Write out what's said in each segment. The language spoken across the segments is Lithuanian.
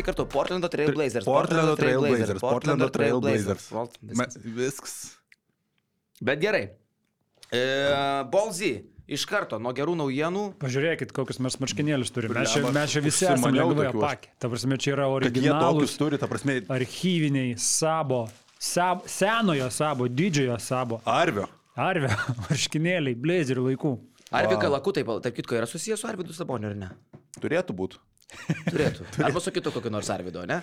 Visi kartu. Portlando. Portlando Trailblazers. Portlando Trailblazers. Trailblazers. Volt- Me- viskas. Viskas. Bet gerai. E, Bolzy. Iš karto, nuo gerų naujienų. Pažiūrėkit, kokius mes marškinėlius turime. Mes čia, mes čia visi esame lengvai apakę. Ta prasme, čia yra originalūs, turi, ta prasme, archyviniai, sabo, sab, senojo sabo, didžiojo sabo, arvio. arvio, marškinėliai, blazerių laikų. Arvi Wow. Kalaku, taip, tarp kitko, yra susijęs su Arvidu Saboniu, ar ne? Turėtų būti. Turėtų. Arba su kitu kokiu nors Arvido, ne?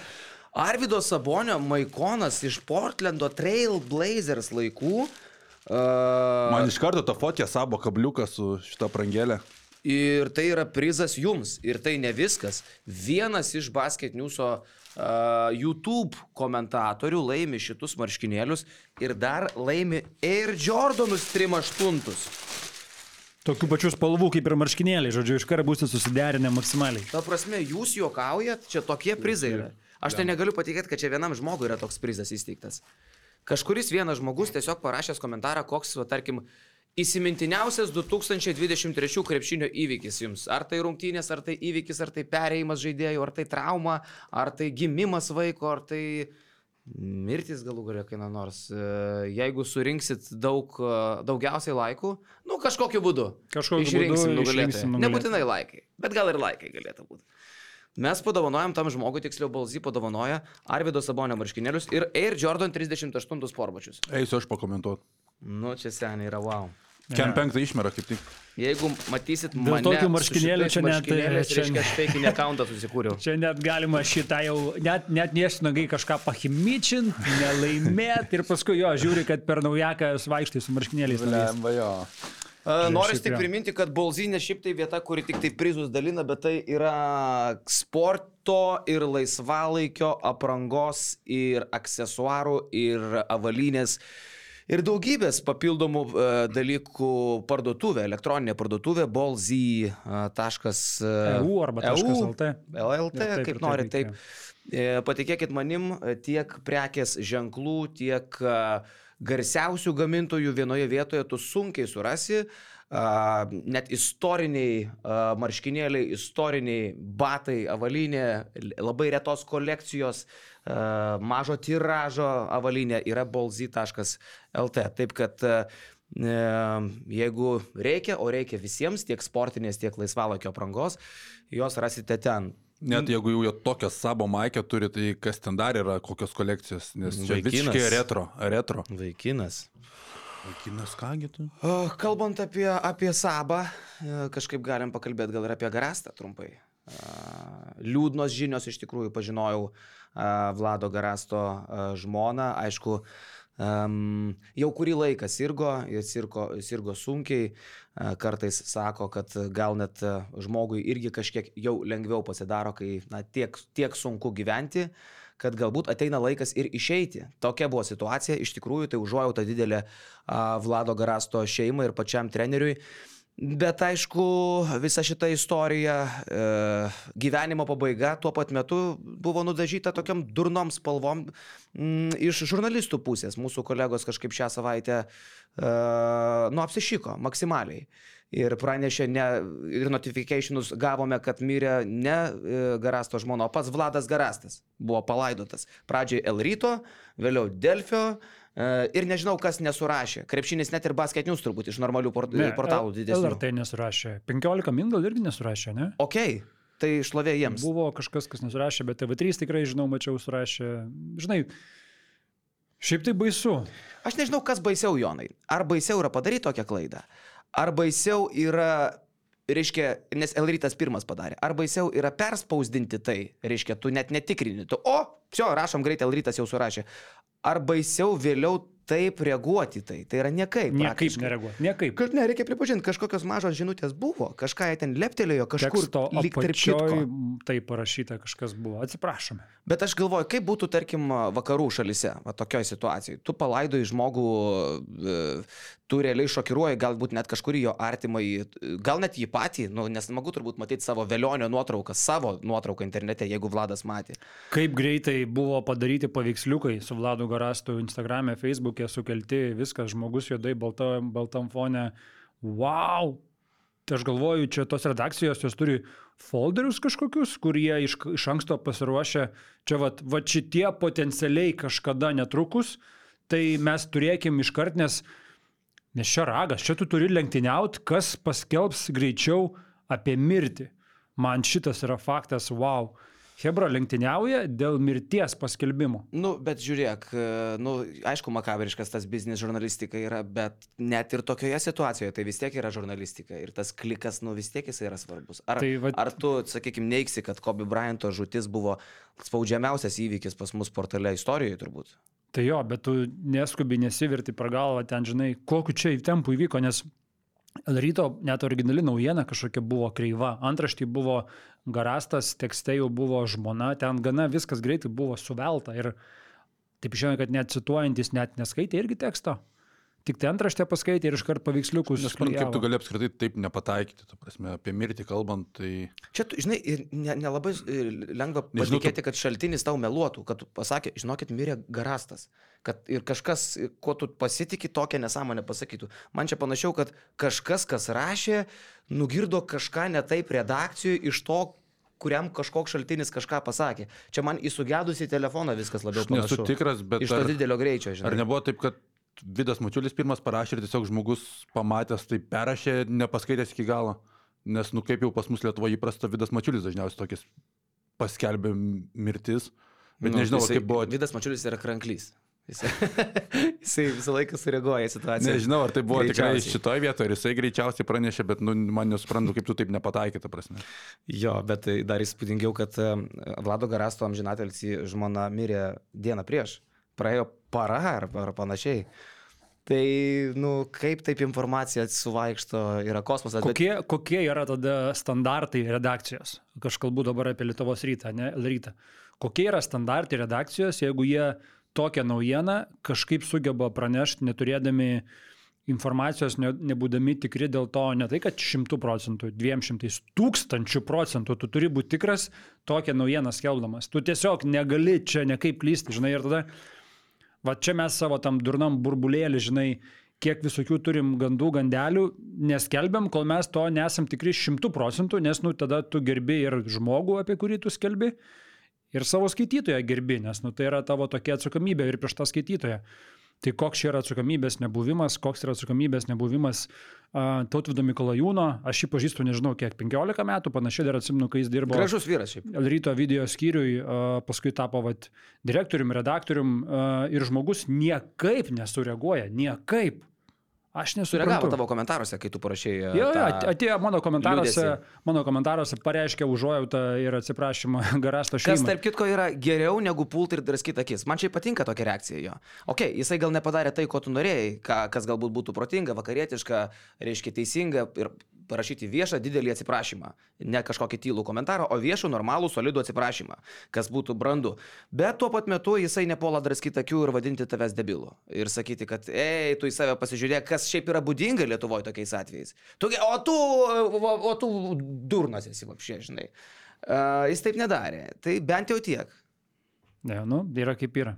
Arvido Sabonio maikonas iš Portlando Trailblazers laikų. Uh, Man iš karto ta fotė sabo kabliuką su šita prangėlė. Ir tai yra prizas jums. Ir tai ne viskas. Vienas iš Basket News'o uh, YouTube komentatorių laimi šitus marškinėlius ir dar laimi Air Jordanus 38. Tokių pačių spalvų kaip ir marškinėliai, žodžiu, iš karto būsite susiderinę maksimaliai. Ta prasme, jūs juokaujat, čia tokie prizai yra. Aš tai negaliu patikėti, kad čia vienam žmogui yra toks prizas įsteigtas. Kažkuris vienas žmogus tiesiog parašęs komentarą, koks, va, tarkim, įsimintiniausias 2023 krepšinio įvykis jums. Ar tai rungtynės, ar tai įvykis, ar tai perėjimas žaidėjų, ar tai trauma, ar tai gimimas vaiko, ar tai mirtis galų galia kaina nors. E, Jeigu surinksit daug, e, daugiausiai laikų, nu kažkokiu būdu. Kažkokiu išrinksim būdu nugalėtoją. Nebūtinai laikai, bet gal ir laikai galėtų būti. Mes padovanojam tam žmogui, tiksliau Balzy padovanoja Arvido Sabonio marškinėlius ir Air Jordan 38 sporbačius. Eisiu aš pakomentuoti. Nu, čia seniai yra wow. Kem penktą išmera kaip tik. Jeigu matysit Dėl mane tokių su marškinėlių čia net, čia- reiškia, aš feikinį akantą susikūriau. Čia net galima šitą jau, net, net nesnagai kažką pahimičint, nelaimėt ir paskui jo, žiūri, kad per naujaką vaikštai su marškinėliais. Lemba jo. Uh, Noriu tik priminti, kad Bolzinė šiaip tai vieta, kuri tik tai prizus dalina, bet tai yra sporto ir laisvalaikio aprangos ir aksesuarų ir avalynės. Ir daugybės papildomų uh, dalykų parduotuvė, elektroninė parduotuvė bolzy.eu EU E arba LT. LLT, taip, kaip ir taip taip. E, Patikėkit manim, e, tiek prekės ženklų, tiek a, garsiausių gamintojų vienoje vietoje tu sunkiai surasi. a, Net istoriniai a, marškinėliai, istoriniai batai, avalinė, labai retos kolekcijos, a, mažo tiražo avalinė yra bolzy.lt. Taip kad e, jeigu reikia, o reikia visiems, tiek sportinės, tiek laisvalokio aprangos, jos rasite ten. Net jeigu jau tokią sabo maikę turi, tai kas ten dar yra, kokios kolekcijos, nes čia Vaikinas. visiškai retro. Retro. Vaikinas. Vaikinas kągi tu? Kalbant apie, apie Sabą, e, kažkaip galim pakalbėti gal ir apie Garastą trumpai. A, Liūdnos žinios iš tikrųjų pažinojau a, Vlado Garasto žmoną. Aišku, um, jau kurį laiką sirgo ir sirgo, sirgo sunkiai. A, Kartais sako, kad gal net a, žmogui irgi kažkiek jau lengviau pasidaro, kai na, tiek, tiek sunku gyventi kad galbūt ateina laikas ir išeiti. Tokia buvo situacija, iš tikrųjų tai užuojauta didelė Vlado Garasto šeimai ir pačiam treneriui. Bet aišku, visa šita istorija, e, gyvenimo pabaiga tuo pat metu buvo nudažyta tokiam durnom spalvom m, iš žurnalistų pusės. Mūsų kolegos kažkaip šią savaitę e, nu, apsišiko maksimaliai. Ir pranešė, ne, ir notifikationus gavome, kad mirė ne e, Garasto žmona, o pats Vladas Garastas buvo palaidotas. Pradžiai Elryto, vėliau Delfio ir nežinau, kas nesurašė. Krepšinis net ir basketinius turbūt iš normalių port Ne, portalų L- didesnių. LRT nesurašė. 15 min gal irgi nesurašė, ne? Ok, tai šlovė jiems. Buvo kažkas, kas nesurašė, bet TV3 tikrai, žinau, mačiau, surašė. Žinai, šiaip tai baisu. Aš nežinau, kas baisiau, Jonai. Ar baisiau yra padaryti tokią klaidą? Ar baisiau yra, reiškia, nes Elrytas pirmas padarė, ar baisiau yra perspausdinti tai, reiškia, tu net netikrini, tu, o, čia, rašom greitai, Elrytas jau surašė. Ar baisiau vėliau taip reaguoti į tai? Tai yra niekaip. Niekaip nereaguoti. Niekaip. Kad ne, reikia pripažinti, kažkokios mažos žinutės buvo, kažką jie ten leptelėjo, kažkur Teksto lyg tarp kitko. tai parašyta kažkas buvo. Atsiprašome. Bet aš galvoju, kaip būtų, tarkim, vakarų šalise, va, tokioj situacijai. Tu palaidoji žmogų, e, tu realiai šokiruoji, galbūt net kažkurį jo artimąjį, gal net jį patį, nu, nes smagu turbūt matyti savo velionio nuotrauką, savo nuotrauką internete, jeigu Vladas matė. Kaip greitai buvo padaryti paveiksliukai su Vladu Garastu Instagram'e, Facebook'e sukelti, viskas, žmogus juodai balta, baltam fone. Wow! tai aš galvoju, čia tos redakcijos, jos turi folderius kažkokius, kurie iš, iš anksto pasiruošę, čia vat, vat šitie potencialiai kažkada netrukus, tai mes turėkim iškart, nes, nes čia ragas, čia tu turi lenktyniauti, kas paskelbs greičiau apie mirtį. Man šitas yra faktas, wow. Hebra lenktyniauja dėl mirties paskelbimo. Nu, bet žiūrėk, e, nu, aišku, makaberiškas tas biznis žurnalistika yra, bet net ir tokioje situacijoje tai vis tiek yra žurnalistika ir tas klikas, nu, vis tiek jis yra svarbus. Ar, Tai vat- ar tu, sakykime, neiksi, kad Kobe Bryanto žūtis buvo spaudžiamiausias įvykis pas mus portale istorijoje turbūt? Tai jo, bet tu neskubi, nesiverti per galvą ten, žinai, kokiu čia įtempų įvyko, nes ryto net originali naujiena kažkokia buvo kreiva. Antraštį buvo garastas, tekste jau buvo žmona, ten gana viskas greitai buvo suvelta ir taip žinai, kad net cituojantis net neskaitė irgi teksto. Tik tai antraštę paskaitė ir iškart paveiksliukus. Nesuprantu, kaip tu gali apskritai taip nepataikyti, ta prasme, apie mirtį kalbant, tai... Čia, tu, žinai, ir ne- nelabai ne lengva Nežinau, patikėti, kad šaltinis tau meluotų, kad tu pasakė, žinokit, mirė garastas. Kad ir kažkas, kuo tu pasitikė, tokią nesąmonę pasakytų. Man čia panašiau, kad kažkas, kas rašė, nugirdo kažką netaip redakcijoje iš to, kuriam kažkoks šaltinis kažką pasakė. Čia man į sugedusį telefoną viskas labiau Aš nesu panašu. tikras, bet Iš to ar, didelio greičio, žinai. ar nebuvo taip, kad Vidas Mačiulis pirmas parašė ir tiesiog žmogus pamatęs tai perrašė, nepaskaitęs iki galo? Nes, nu kaip jau pas mus Lietuvoje įprasta, Vidas Mačiulis dažniausiai tokias paskelbė mirtis. Bet nu, nežinau, jisai- kaip buvo. Vidas Mačiulis yra kranklys. Jisai, jisai visą laiką sureaguoja į situaciją. Nežinau, ar tai buvo tikrai šitoje vietoje, ir jisai greičiausiai pranešė, bet nu, man nesuprantu, kaip tu taip nepataikė, ta prasme. Jo, bet tai dar įspūdingiau, kad Vlado Garasto amžinatelsi žmona mirė dieną prieš. Praėjo para ar, ar panašiai. Tai, nu, kaip taip informacija suvaikšto, yra kosmosas. Bet, Kokie, kokie yra tada standartai redakcijos? Aš kalbu dabar apie Lietuvos rytą, ne rytą. Kokie yra standartai redakcijos, jeigu jie tokią naujieną kažkaip sugeba pranešti, neturėdami informacijos, ne, nebūdami tikri dėl to, ne tai, kad šimtų procentų, dviem šimtais tūkstančių procentų, tu turi būti tikras tokią naujieną skelbdamas. Tu tiesiog negali čia nekaip klysti, žinai, ir tada Va čia mes savo tam durnam burbulėlį, žinai, kiek visokių turim gandų, gandelių, neskelbiam, kol mes to nesam tikri šimtų procentų, nes nu tada tu gerbi ir žmogų, apie kurį tu skelbi, ir savo skaitytoją gerbi, nes nu tai yra tavo tokia atsakomybė ir prieš tą skaitytoją. Tai koks čia yra atsakomybės nebuvimas, koks yra atsakomybės nebuvimas uh, Tautvido Mikolajūno, aš jį pažįstu, nežinau, kiek 15 metų, panašiai dar atsimenu, kai jis dirbo. gražus vyras šiaip. Ryto video skyriui, a, paskui tapo vat, direktorium, redaktorium a, ir žmogus niekaip nesureaguoja, niekaip. Aš nesuprantu. tavo komentaruose, kai tu parašėjai. Jo, jo, at- atėjo mano komentaruose, liūdesį. mano komentaruose pareiškė užuojautą ir atsiprašymą Garasto Kas šeimai. tarp kitko yra geriau negu pult ir draskyti akis. Man čia patinka tokia reakcija jo. Ok, jisai gal nepadarė tai, ko tu norėjai, ką, kas galbūt būtų protinga, vakarietiška, reiškia teisinga ir parašyti viešą didelį atsiprašymą. Ne kažkokį tylų komentarą, o viešą, normalų, solidų atsiprašymą, kas būtų brandu. Bet tuo pat metu jisai nepuola draskyti akių ir vadinti tavęs debilu. Ir sakyti, kad, ei, tu į save pasižiūrėk, kas šiaip yra būdinga Lietuvoje tokiais atvejais. Tu, o tu, o, o tu durnas esi, apšė, žinai. Uh, jis taip nedarė. Tai bent jau tiek. Ne, nu, yra kaip yra.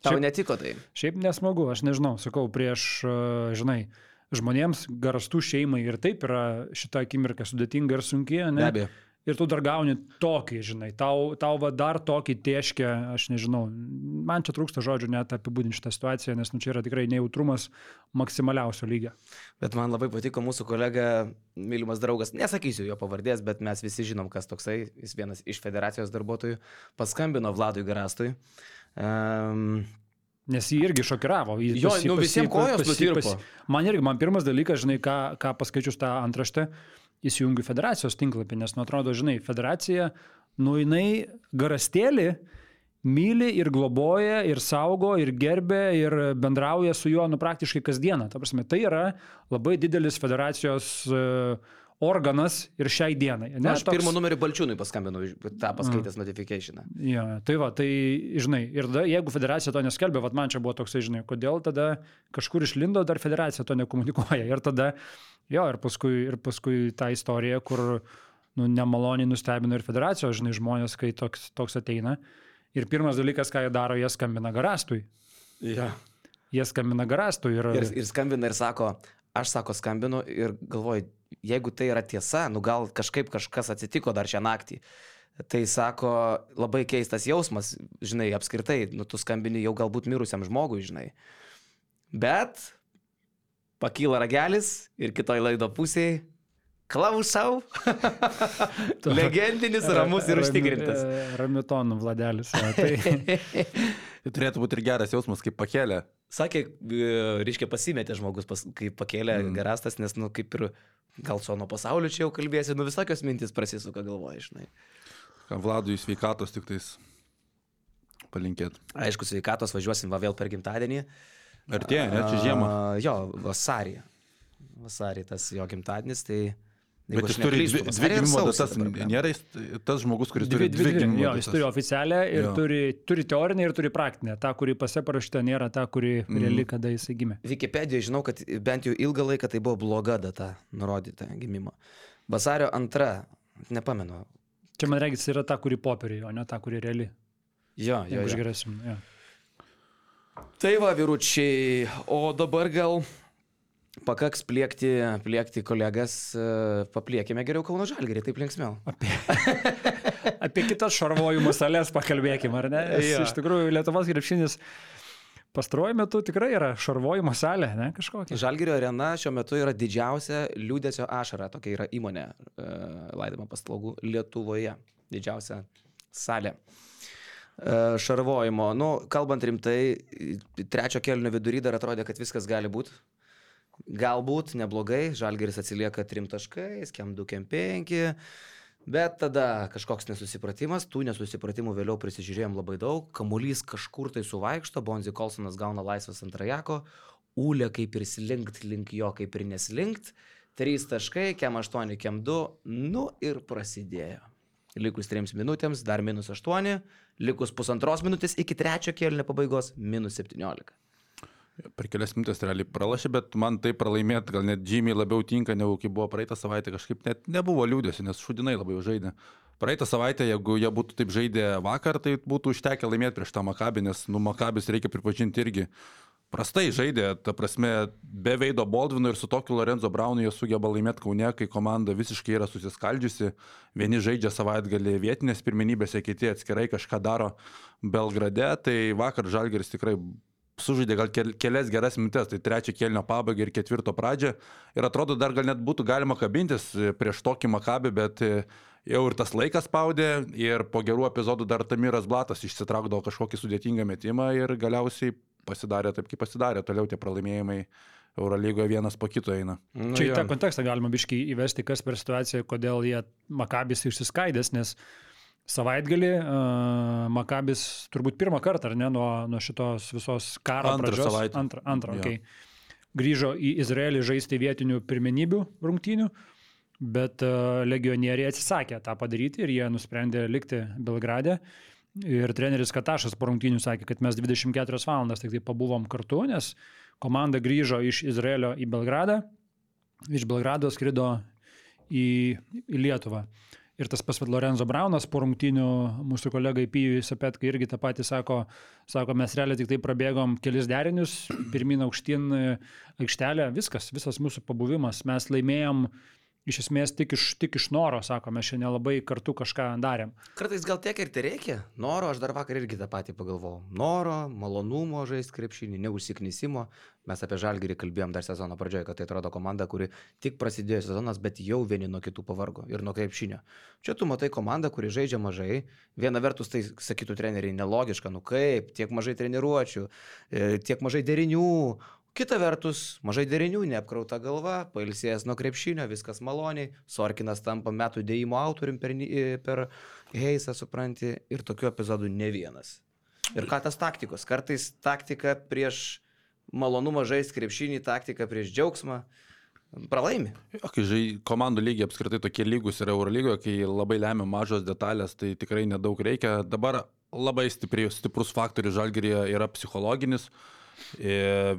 Tau Šiaip- netiko tai. Šiaip nesmagu, aš nežinau, sakau, prieš, žinai, žmonėms garstų šeimai ir taip yra šita akimirka sudėtinga ir sunki, ne? Be abejo. Ir tu dar gauni tokį, žinai, tau, tau va dar tokį tieškę, aš nežinau, man čia trūksta žodžių net apibūdinti šitą situaciją, nes nu, čia yra tikrai nejautrumas maksimaliausio lygio. Bet man labai patiko mūsų kolega, mylimas draugas, nesakysiu jo pavardės, bet mes visi žinom, kas toksai, jis vienas iš federacijos darbuotojų, paskambino Vladui Garastui. Um, Nes jį irgi šokiravo. Jį Jo, pasi- nu, pasi- visiem kojos nutirpo. Man irgi, man pirmas dalykas, žinai, ką, ką paskaičius tą antraštę, įsijungiu federacijos tinklapį, nes, nu, atrodo, žinai, federacija, nu, jinai garastėlį myli ir globoja, ir saugo, ir gerbė, ir bendrauja su juo, nu, praktiškai kasdieną. Ta prasme, tai yra labai didelis federacijos e, organas ir šiai dienai. ne, Ne, aš pirmo numerį Balčiūnui paskambinau, tą paskaitęs notificationą. Ja, tai va, tai, žinai, ir da, jeigu federacija to neskelbia, vat man čia buvo toksai, žinai, kodėl tada kažkur išlindo, dar federacija to nekomunikuoja. Ir tada, jo, ir paskui, ir paskui ta istorija, kur, nu, nemaloniai nustebino ir federacijos, žinai, žmonės, kai toks, toks ateina. Ir pirmas dalykas, ką jie daro, jie skambina garastui. Ja. Jie skambina garastui ir... Ir, ir skambina ir sako, aš sako skambinu ir galvoju, jeigu tai yra tiesa, nu gal kažkaip kažkas atsitiko dar šią naktį. Tai sako, labai keistas jausmas, žinai, apskritai, nu tu skambini jau galbūt mirusiam žmogui, žinai. Bet pakyla ragelis ir kitoj laido pusėje klausau. Legendinis, ramus ir užtikrintas. Ramiu tonu, Vladelis. Tai, Tai turėtų būti ir geras jausmas, kaip pakėlė. Sakė, e, reiškia, pasimetė žmogus, pas, kai pakėlė mm. garastas, nes, nu, kaip ir gal su nuo pasaulio čia jau kalbėsi, nu, visokios mintis prasisuka galvoje, žinai. Vladui sveikatos tik tais palinkėt. Aišku, sveikatos važiuosim va vėl per gimtadienį. Artėja, ne, čia žiemą. Jo, vasarį. Vasarį tas jo gimtadienis, tai... Bet jis turi dvi, dvi gimimo datas, nėra jis tas žmogus, kuris dvi, turi dvi, dvi gimimo jo, jis datas. turi oficialią ir Jo. turi, turi teorinę ir turi praktinę. Ta, kuri pase parašyta, nėra ta, kuri Mhm. reali, kada jis gimė. Wikipedijoje žinau, kad bent jau ilgą laiką tai buvo bloga data nurodyta gimimo. Vasario antra, nepamenu. Čia man regis yra ta, kuri popieriai, o ne ta, kuri reali. Jo, jo, Jeigu. Jo. Tai va, vyručiai, o dabar gal pakaks pliekti, pliekti kolegas, e, papliekime geriau Kauno Žalgerį, taip linksmiau. Apie, apie kitas šarvojimo salės pakalbėkime, ar ne? Jo. Iš tikrųjų, Lietuvos krepšinis pastaruoju metu tikrai yra šarvojimo salė, ne kažkokia. Žalgerio arena šiuo metu yra didžiausia liūdėsio ašara, tokia yra įmonė e, laidimo paslaugų Lietuvoje. Didžiausia salė. E, šarvojimo, nu, kalbant rimtai, trečio kelnio vidury dar atrodė, kad viskas gali būti. Galbūt neblogai, Žalgeris atsilieka trim taškais, kem 2, kem 5. Bet tada kažkoks nesusipratimas, tų nesusipratimų vėliau prisižiūrėjom labai daug, kamuolys kažkur tai suvaikšto, Bonzi Kolsonas gauna laisvas ant rajako, Ūlė kaip ir slinkt link jo, kaip ir neslinkt, 3 taškai, kem 8, kem 2, nu ir prasidėjo. Likus 3 minutėms, dar minus 8, likus pusantros minutės iki trečio kėlinio pabaigos, minus 17. Per kelias minutės realiai pralašė, bet man tai pralaimėti gal net žymiai labiau tinka, negu kai buvo praeitą savaitę, kažkaip net nebuvo liūdėsi, nes šudinai labai žaidė. Praeitą savaitę, jeigu jie būtų taip žaidę vakar, tai būtų užtekę laimėti prieš tą Makabį, nes nu Makabis reikia pripažinti irgi prastai žaidė, ta prasme, be Veido Baldvino ir su tokiu Lorenzo Braunu jie sugeba laimėti Kaune, kai komanda visiškai yra susiskaldžiusi, vieni žaidžia savaitgalį vietinės pirmenybėse, kiti atskirai kažką daro Belgrade, tai vakar Žalgeris tikrai sužaidė gal kel- kelias geras minutės, tai trečio kelnio pabaigą ir ketvirto pradžią. Ir atrodo, dar gal net būtų galima kabintis e, prieš tokį makabį, bet e, jau ir tas laikas spaudė ir po gerų epizodų dar Tamiras Blatas išsitraukdavo kažkokį sudėtingą metimą ir galiausiai pasidarė taip, kaip pasidarė. Toliau tie pralaimėjimai Eurolygoje vienas po kito eina. Nu, Čia į tą kontekstą galima biškai įvesti, kas per situaciją, kodėl jie Makabis išsiskaidęs, nes savaitgalį uh, Makabis turbūt pirmą kartą, ar ne, nuo, nuo šitos visos karo Antrą pradžios. savaitę. Antrą, antrą Jo. okay. Grįžo į Izraelį žaisti vietinių pirmenybių rungtynių, bet uh, legionieriai atsisakė tą padaryti ir jie nusprendė likti Belgrade. Ir treneris Katašas po rungtynių sakė, kad mes 24 valandas tik tai pabuvom kartu, nes komanda grįžo iš Izraelio į Belgradą, iš Belgrado skrido į, į Lietuvą. Ir tas pats Lorenzo Braunas po rungtynių, mūsų kolegai Pijui Sapetkai irgi tą patį sako, sako, mes realiai tik tai prabėgom kelis derinius, pirmin aukštyn e, aikštelę, viskas, visas mūsų pabuvimas, mes laimėjom iš esmės tik iš, tik iš noro, sako, mes šiandien labai kartu kažką darėm. Kartais gal tiek ir tai reikia. Noro, aš dar vakar irgi tą patį pagalvojau. Noro, malonumo žaisti krepšinį, neužsiknisimo. Mes apie žalgyrį kalbėjom dar sezono pradžioje, kad tai atrodo komanda, kuri tik prasidėjo sezonas, bet jau vieni nuo kitų pavargo ir nuo krepšinio. Čia tu matai komandą, kuri žaidžia mažai. Viena vertus tai, sakytų treneriai, nelogiška, nu kaip, tiek mažai treniruočių, e, tiek mažai derinių. Kita vertus, mažai derinių, neapkrauta galva, pailsėjęs nuo krepšinio, viskas maloniai, Sorkinas tampa metų dėjimo autorium per, Ni- per Heisą, supranti, ir tokių epizodų ne vienas. Ir ką tas taktikos? Kartais taktika prieš malonumą žaisti krepšinį, taktika prieš džiaugsmą. Pralaimi. Jo, kai žai, komandų lygiai apskritai tokie lygus yra Eurolygoje, kai labai lemia mažos detalės, tai tikrai nedaug reikia. Dabar labai stipri, stiprus faktorius žalgerėje yra psichologinis. E,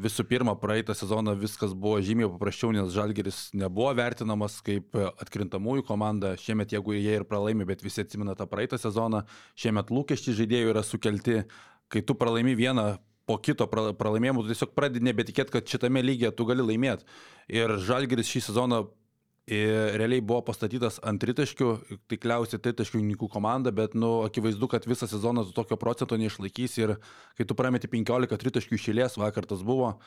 Visų pirma, praeitą sezoną viskas buvo žymiai paprasčiau, nes Žalgeris nebuvo vertinamas kaip atkrintamųjų komanda. Šiemet, jeigu jie ir pralaimi, bet visi atsimena tą praeitą sezoną, šiemet lūkesčiai žaidėjų yra sukelti. Kai tu pralaimi vieną po kito pra- pralaimėjimo, tu tiesiog pradedi nebetikėti, kad šitame lygyje tu gali laimėti. Ir Žalgeris šį sezoną Ir realiai buvo pastatytas ant tritaškių, tikriausiai tritaškių komanda, bet, nu, akivaizdu, kad visą sezoną tu tokio procento neišlaikys ir kai tu prameti 15 tritaškių išėlės, vakar tas buvo,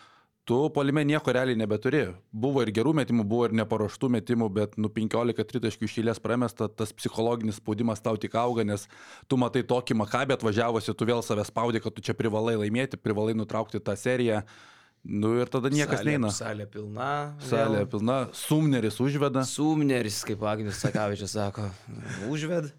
tu polime nieko realiai nebeturi. Buvo ir gerų metimų, buvo ir neparuoštų metimų, bet nu 15 tritaškių išėlės pramesta, tas psichologinis spaudimas tau tik auga, nes tu matai tokį makabę atvažiavusi, tu vėl save spaudai, kad tu čia privalai laimėti, privalai nutraukti tą seriją. Nu ir tada niekas salė, neina. Salė pilna. Salė pilna, Sumneris užveda. Sumneris, kaip Agnius Sakavičius sako, užved.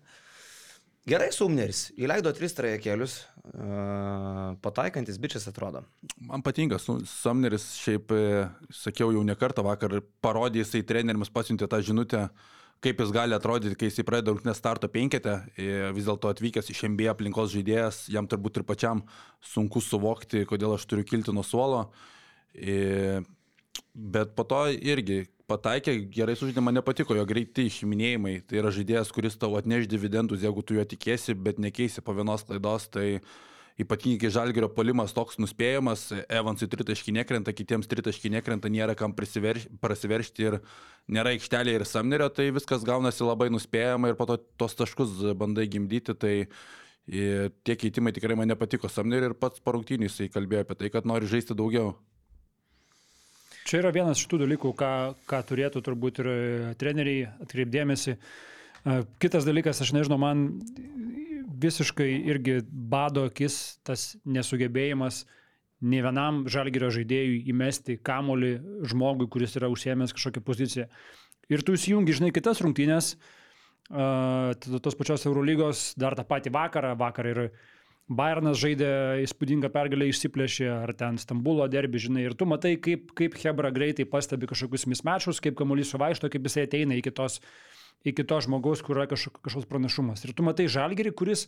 Gerai, Sumneris. Įleido tris trajekėlius. Uh, pataikantis bičias atrodo. Man patinka, Sumneris šiaip, e, sakiau jau ne kartą vakar, parodė jisai treneriams pasiuntė tą žinutę, kaip jis gali atrodyti, kai jisai pradeda rungtynės starto penketę. Vis dėlto atvykęs iš MBA aplinkos žaidėjas, jam turbūt ir pačiam sunku suvokti, kodėl aš turiu kilti nuo suolo. Bet po to irgi pataikė, gerai sužaidė, man nepatiko jo greiti išiminėjimai. Tai yra žaidėjas, kuris tau atneš dividendus, jeigu tu jo tikėsi, bet nekeisi po vienos klaidos. Tai ypatingai kai žalgerio polimas toks nuspėjamas, Evansui tritaškį nekrenta, kitiems tritaškį nekrenta, nėra kam prasiveršti ir nėra aikštelė ir samnerio, tai viskas gaunasi labai nuspėjama ir po to tos taškus bandai gimdyti. Tai tie keitimai tikrai man nepatiko samneriui ir pats parungtynys jisai kalbėjo apie tai, kad nori žaisti daugiau. Čia yra vienas iš tų dalykų, ką, ką turėtų turbūt ir treneriai atkreipdėmėsi. Kitas dalykas, aš nežinau, man visiškai irgi bado akis tas nesugebėjimas ne vienam žalgerio žaidėjui įmesti kamolį žmogui, kuris yra užsiemęs kažkokią poziciją. Ir tu įsijungi, žinai, kitas rungtynės, uh, tos pačios Eurolygos, dar tą patį vakarą, vakar ir Bayernas žaidė įspūdingą pergalę, išsiplėšė, ar ten Stambulo derbi, žinai, ir tu matai, kaip, kaip Hebra greitai pastebi kažkokius mismečius, kaip kamuolys suvaišto, kaip jisai ateina iki tos, iki to žmogaus, kur yra kažkoks, kažkoks pranašumas. Ir tu matai žalgerį, kuris,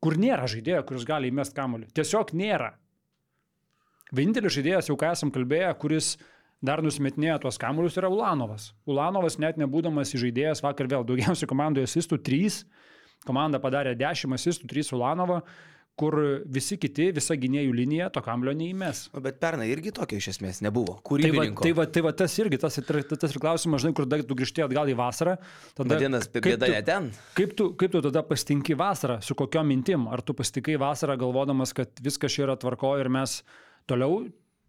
kur nėra žaidėjo, kuris gali įmest kamuolį. Tiesiog nėra. Vienintelis žaidėjas, jau ką esam kalbėję, kuris dar nusimetinėjo tuos kamuolius, yra Ulanovas. Ulanovas net nebūdamas žaidėjas, vakar vėl daugiausiai komandoje asistų 3 Komanda padarė 10 asistų, 3 Ulanovą, kur visi kiti, visa gynėjų linija to kamlio neįmes. O bet pernai irgi tokio iš esmės nebuvo. Tai va, tai, va, tai va tas irgi, tas, tas ir klausimas, žinai, kur tu grįžti atgal į vasarą. Tada, Vadinasi, bėda ne ten. Kaip tu, kaip tu tada pasitinki vasarą, su kokio mintim? Ar tu pasitikai vasarą galvodamas, kad viskas čia yra tvarko ir mes toliau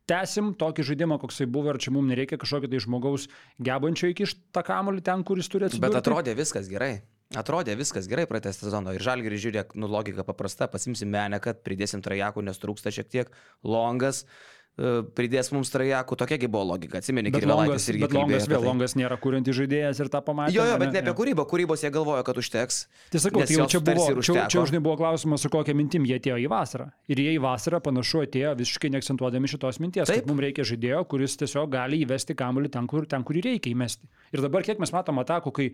tęsim tokį žaidimą, koksai buvo, ar čia mums nereikia kažkokio tai žmogaus gebančio įkišti tą kamolį ten, kuris turi atsidurti. Bet atrodė viskas gerai. Atrodė viskas gerai praeitą sezoną ir žalgerį žiūrėk, nu logika paprasta, pasimsim menę, kad pridėsim trajakų, nes trūksta šiek tiek longas, pridės mums trajakų, tokiagi buvo logika, atsimeni, kad longas irgi. Bet longas vėl, tai. longas nėra kuriantis žaidėjas ir tą pamatė. Jo, jo, bet ne apie kūrybą, kūrybos jie galvojo, kad užteks. Sakau, tai jau čia buvo, čia, čia užnai buvo klausimas, su kokia mintim jie atėjo į vasarą. Ir jie į vasarą panašu atėjo visiškai neakcentuodami šitos minties, Taip. kad mums reikia žaidėjo, kuris tiesiog gali įvesti kamuolį ten, kur, ten, kur jį reikia įmesti. Ir dabar kiek mes matom atakų, kai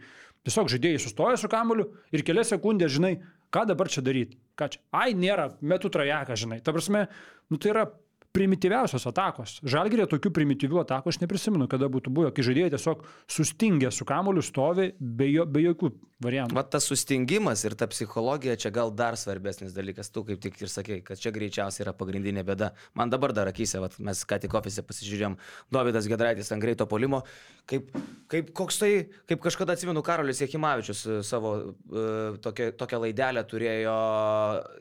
tiesiog žaidėjai sustoja su kamuoliu ir kelias sekundės, žinai, ką dabar čia daryti. Ką čia? Ai, nėra, metų trajeką, žinai. Ta prasme, nu tai yra primityviausios atakos. Žalgirė tokių primityvių atakų aš neprisimenu, kada būtų buvę, kai žaidėjai tiesiog sustingę su kamoliu stovi be, jo, be jokių variantų. Vat tas sustingimas ir ta psichologija čia gal dar svarbesnis dalykas. Tu kaip tik ir sakei, kad čia greičiausiai yra pagrindinė bėda. Man dabar dar akise, vat, mes ką tik ofise pasižiūrėjom, Dovydas Gedraitis ant greito polimo, kaip, kaip, tai, kaip kažkada atsimenu, Karolis Jekimavičius e, savo uh, tokią, tokią laidelę turėjo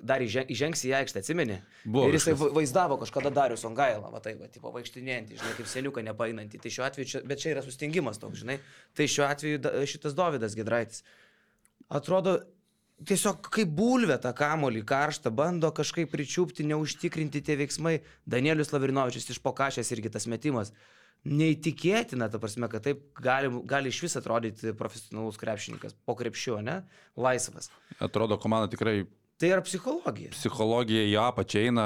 dar įžengs į aikštę, atsimeni? Buvo. Ir jisai vaizdavo kažkada dar Darius Ongaila, va tai, va, tipo, vaikštinėjantį, žinai, kaip seniuką nepainantį. Tai šiuo atveju, čia, bet čia yra sustingimas toks, žinai. Tai šiuo atveju šitas Davidas Gedraitis. Atrodo, tiesiog kaip bulvė tą kamolį karštą, bando kažkaip pričiūpti, neužtikrinti tie veiksmai. Danielius Lavrinovičius iš pokašės irgi tas metimas. Neįtikėtina, ta prasme, kad taip gali, gali iš vis atrodyti profesionalus krepšininkas po krepšiu, ne? Laisvas. Atrodo, komanda tikrai Tai yra psichologija. Psichologija į apačią eina,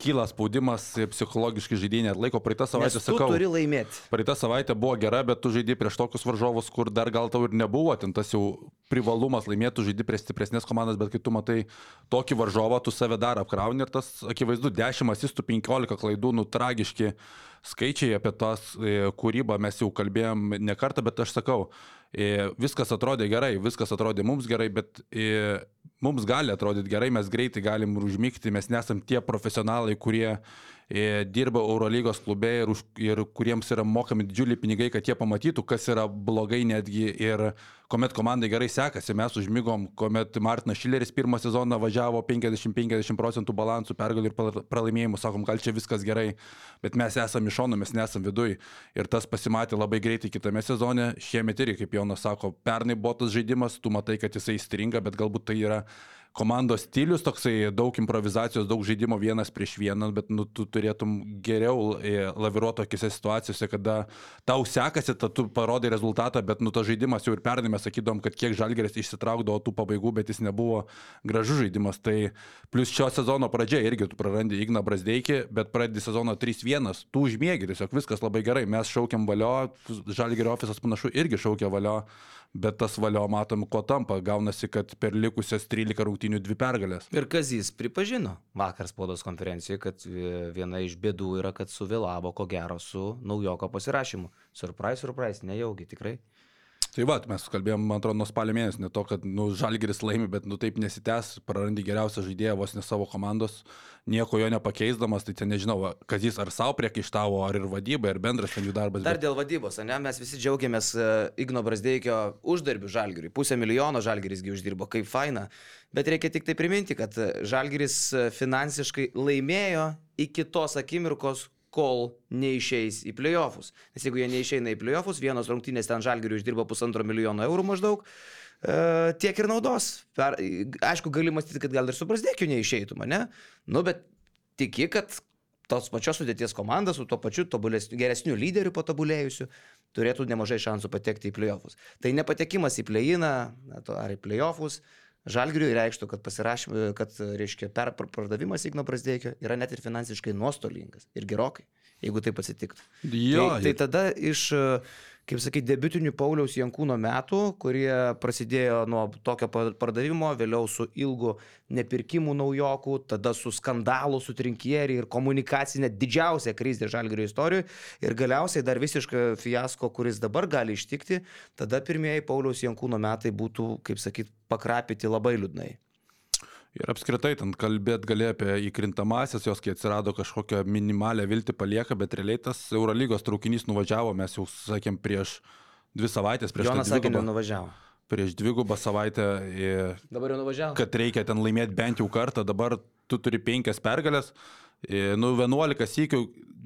kyla spaudimas, psichologiškai žaidėjai net laiko. Praeitą savaitę Nes sakau. turi laimėti. Praeitą savaitę buvo gera, bet tu žaidži prieš tokius varžovus, kur dar gal tau ir nebuvo, ten tas jau privalumas laimėti, žaidži prieš stipresnės komandas, bet kai tu matai tokį varžovą, tu save dar apkrauni ir tas akivaizdu 10 asistų 15 klaidų, nu tragiški skaičiai apie tas e, kūrybą mes jau kalbėjom ne kartą, bet aš sakau, e, viskas atrodė gerai, viskas atrodė mums gerai, bet e, mums gali atrodyti gerai, mes greitai galim užmygti, mes nesam tie profesionalai, kurie e, dirba Eurolygos klube ir, už, ir kuriems yra mokami didžiuliai pinigai, kad jie pamatytų, kas yra blogai netgi ir kuomet komandai gerai sekasi, mes užmygom, kuomet Martinas Šileris pirmą sezoną važiavo 50-50 procentų balansų pergalių ir pralaimėjimų, sakom, gal čia viskas gerai, bet mes esame iš šono, mes nesame viduj. Ir tas pasimatė labai greitai kitame sezone, šiemet irgi, kaip Jonas sako, pernai buvo tas žaidimas, tu matai, kad jisai stringa, bet galbūt tai yra komandos stilius toksai, daug improvizacijos, daug žaidimo vienas prieš vieną, bet nu, tu turėtum geriau e, laviruoti tokiuose situacijose, kada tau sekasi, ta, tu parodai rezultatą, bet nu, tas žaidimas jau ir pernai mes sakydom, kad kiek žalgeris išsitraukdavo tų pabaigų, bet jis nebuvo gražus žaidimas. Tai plus šio sezono pradžia irgi tu prarandi Igną Brasdeikį, bet pradedi sezono 3-1, tu užmėgi, tiesiog viskas labai gerai, mes šaukiam valio, žalgerio ofisas panašu irgi šaukia valio bet tas valio matom, kuo tampa. Gaunasi, kad per likusias 13 rungtynių dvi pergalės. Ir Kazys pripažino vakar spaudos konferencijoje, kad viena iš bėdų yra, kad suvėlavo ko gero su naujoko pasirašymu. Surprise, surprise, nejaugi tikrai. Tai va, mes kalbėjom, man atrodo, nuo spalio mėnesio, ne to, kad nu, žalgeris laimi, bet nu, taip nesitęs, prarandi geriausią žaidėją vos ne savo komandos, nieko jo nepakeisdamas, tai čia nežinau, kad jis ar savo priekaištavo, ar ir vadyba, ir bendras ten jų darbas. Dar bet... dėl vadybos, ne, mes visi džiaugiamės uh, Igno Brasdeikio uždarbių žalgeriui, pusę milijono žalgerisgi uždirbo, kaip faina, bet reikia tik tai priminti, kad žalgeris e, finansiškai laimėjo iki tos akimirkos, kol neišeis į playoffus. Nes jeigu jie neišeina į playoffus, vienos rungtynės ten žalgiriui uždirba pusantro milijono eurų maždaug, e, tiek ir naudos. Per, aišku, gali mąstyti, kad gal ir su Brasdėkiu neišeitų mane, nu bet tiki, kad tos pačios sudėties komanda su tuo pačiu geresniu lyderiu patobulėjusiu turėtų nemažai šansų patekti į playoffus. Tai nepatekimas į playiną ar į playoffus Žalgiriui reikštų, kad, kad reiškia, perpardavimas Igno Brasdėkio yra net ir finansiškai nuostolingas ir gerokai, jeigu taip atsitiktų. Jo, tai, tai tada iš kaip sakyti, debitinių Pauliaus Jankūno metų, kurie prasidėjo nuo tokio pardavimo, vėliau su ilgu nepirkimų naujokų, tada su skandalu, su trinkieriai ir komunikacinė didžiausia krizė Žalgirio istorijoje ir galiausiai dar visišką fiasko, kuris dabar gali ištikti, tada pirmieji Pauliaus Jankūno metai būtų, kaip sakyti, pakrapyti labai liūdnai. Ir apskritai ten kalbėt gali apie įkrintamasias, jos kai atsirado kažkokią minimalę viltį palieka, bet realiai tas Eurolygos traukinys nuvažiavo, mes jau sakėm prieš dvi savaitės, prieš Jonas sakė, nuvažiavo. Prieš dvigubą savaitę. Dabar jau nuvažiavo. Kad reikia ten laimėti bent jau kartą, dabar tu turi penkias pergalės. Nu, 11 sykių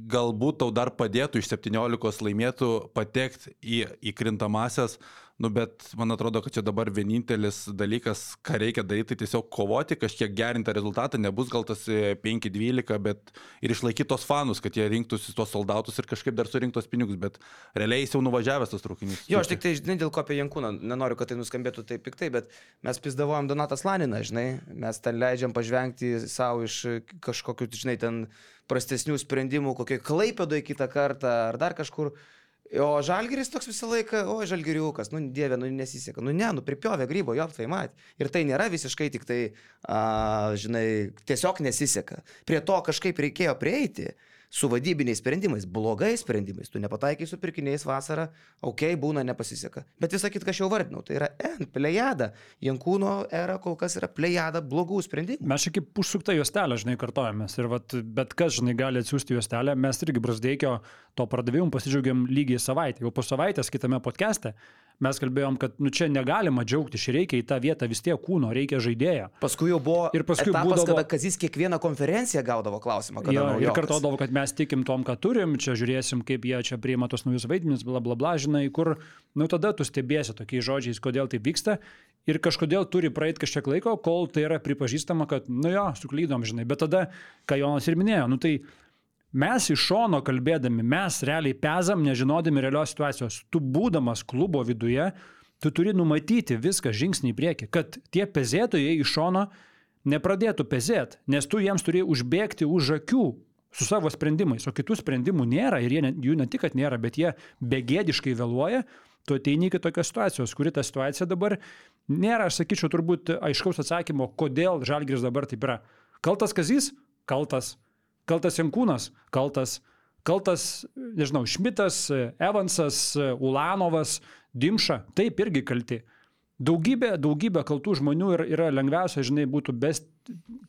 galbūt tau dar padėtų iš 17 laimėtų patekti į įkrintamasias. Nu, bet man atrodo, kad čia dabar vienintelis dalykas, ką reikia daryti, tai tiesiog kovoti, kažkiek gerinti rezultatą, nebus gal tas 5-12, e, bet ir išlaikyti tos fanus, kad jie rinktųsi tuos soldatus ir kažkaip dar surinktos pinigus, bet realiai jis jau nuvažiavęs tas traukinys. Jo, aš tik tai, žinai, dėl ko apie Jankūną, nenoriu, kad tai nuskambėtų taip piktai, bet mes pizdavojam Donatas Laniną, žinai, mes ten leidžiam pažvengti savo iš kažkokių, žinai, ten prastesnių sprendimų, kokiai klaipėdoje kitą kartą ar dar kažkur. O žalgeris toks visą laiką, o žalgeriukas, nu dieve, nu nesiseka, nu ne, nu pripjovė grybo, jo, tai mat. Ir tai nėra visiškai tik tai, a, žinai, tiesiog nesiseka. Prie to kažkaip reikėjo prieiti su vadybiniais sprendimais, blogais sprendimais, tu nepataikai su pirkiniais vasarą, okay, būna nepasiseka. Bet visą kitką aš jau vardinau, tai yra N, plejada. Jankūno era kol kas yra plejada blogų sprendimų. Mes čia kaip užsuktą juostelę, žinai, kartojamės. Ir vat, bet kas, žinai, gali atsiųsti juostelę. Mes irgi Brasdeikio to pardavimu pasidžiaugiam lygiai savaitę. Jau po savaitės kitame podcast'e mes kalbėjom, kad nu, čia negalima džiaugtis, reikia į tą vietą vis tiek kūno, reikia žaidėjo. Paskui jau buvo ir paskui etapas, būdavo, kada Kazis kiekvieną konferenciją gaudavo klausimą. Jo, ir kartodavo, kad mes tikim tom, ką turim, čia žiūrėsim, kaip jie čia priima tos naujus vaidmenis, bla bla bla, žinai, kur, nu tada tu stebėsi tokiais žodžiais, kodėl tai vyksta. Ir kažkodėl turi praeiti kažkiek laiko, kol tai yra pripažįstama, kad, nu jo, suklydom, žinai. Bet tada, ką Jonas ir minėjo, nu tai mes iš šono kalbėdami, mes realiai pezam, nežinodami realios situacijos. Tu būdamas klubo viduje, tu turi numatyti viską žingsnį į priekį, kad tie pezėtojai iš šono nepradėtų pezėti, nes tu jiems turi užbėgti už akių, su savo sprendimais, o kitų sprendimų nėra ir jie, jų ne tik, kad nėra, bet jie begėdiškai vėluoja, tu ateini iki tokios situacijos, kuri ta situacija dabar nėra, aš sakyčiau, turbūt aiškaus atsakymo, kodėl Žalgiris dabar taip yra. Kaltas Kazys? Kaltas. Kaltas Jankūnas? Kaltas. Kaltas, nežinau, Šmitas, Evansas, Ulanovas, Dimša, taip irgi kalti. Daugybė, daugybė kaltų žmonių ir yra lengviausia, žinai, būtų best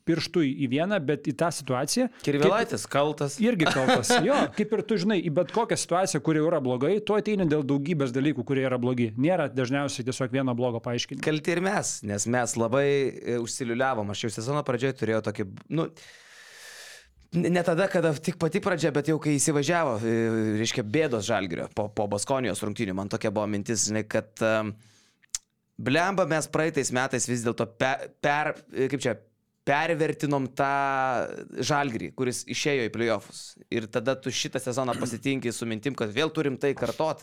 pirštų į vieną, bet į tą situaciją. Kirvilaitis kaltas. Irgi kaltas. Jo, kaip ir tu žinai, į bet kokią situaciją, kuri yra blogai, tu ateini dėl daugybės dalykų, kurie yra blogi. Nėra dažniausiai tiesiog vieno blogo paaiškinimo. Kalti ir mes, nes mes labai e, užsiliuliavom. Aš jau sezono pradžioje turėjau tokį, nu, ne tada, kada tik pati pradžia, bet jau kai įsivažiavo, e, reiškia, bėdos žalgerio po, po Baskonijos rungtynių, man tokia buvo mintis, žinai, kad um, Blemba mes praeitais metais vis dėlto per, per, kaip čia, pervertinom tą žalgrį, kuris išėjo į playoffus. Ir tada tu šitą sezoną pasitinki su mintim, kad vėl turim tai kartot.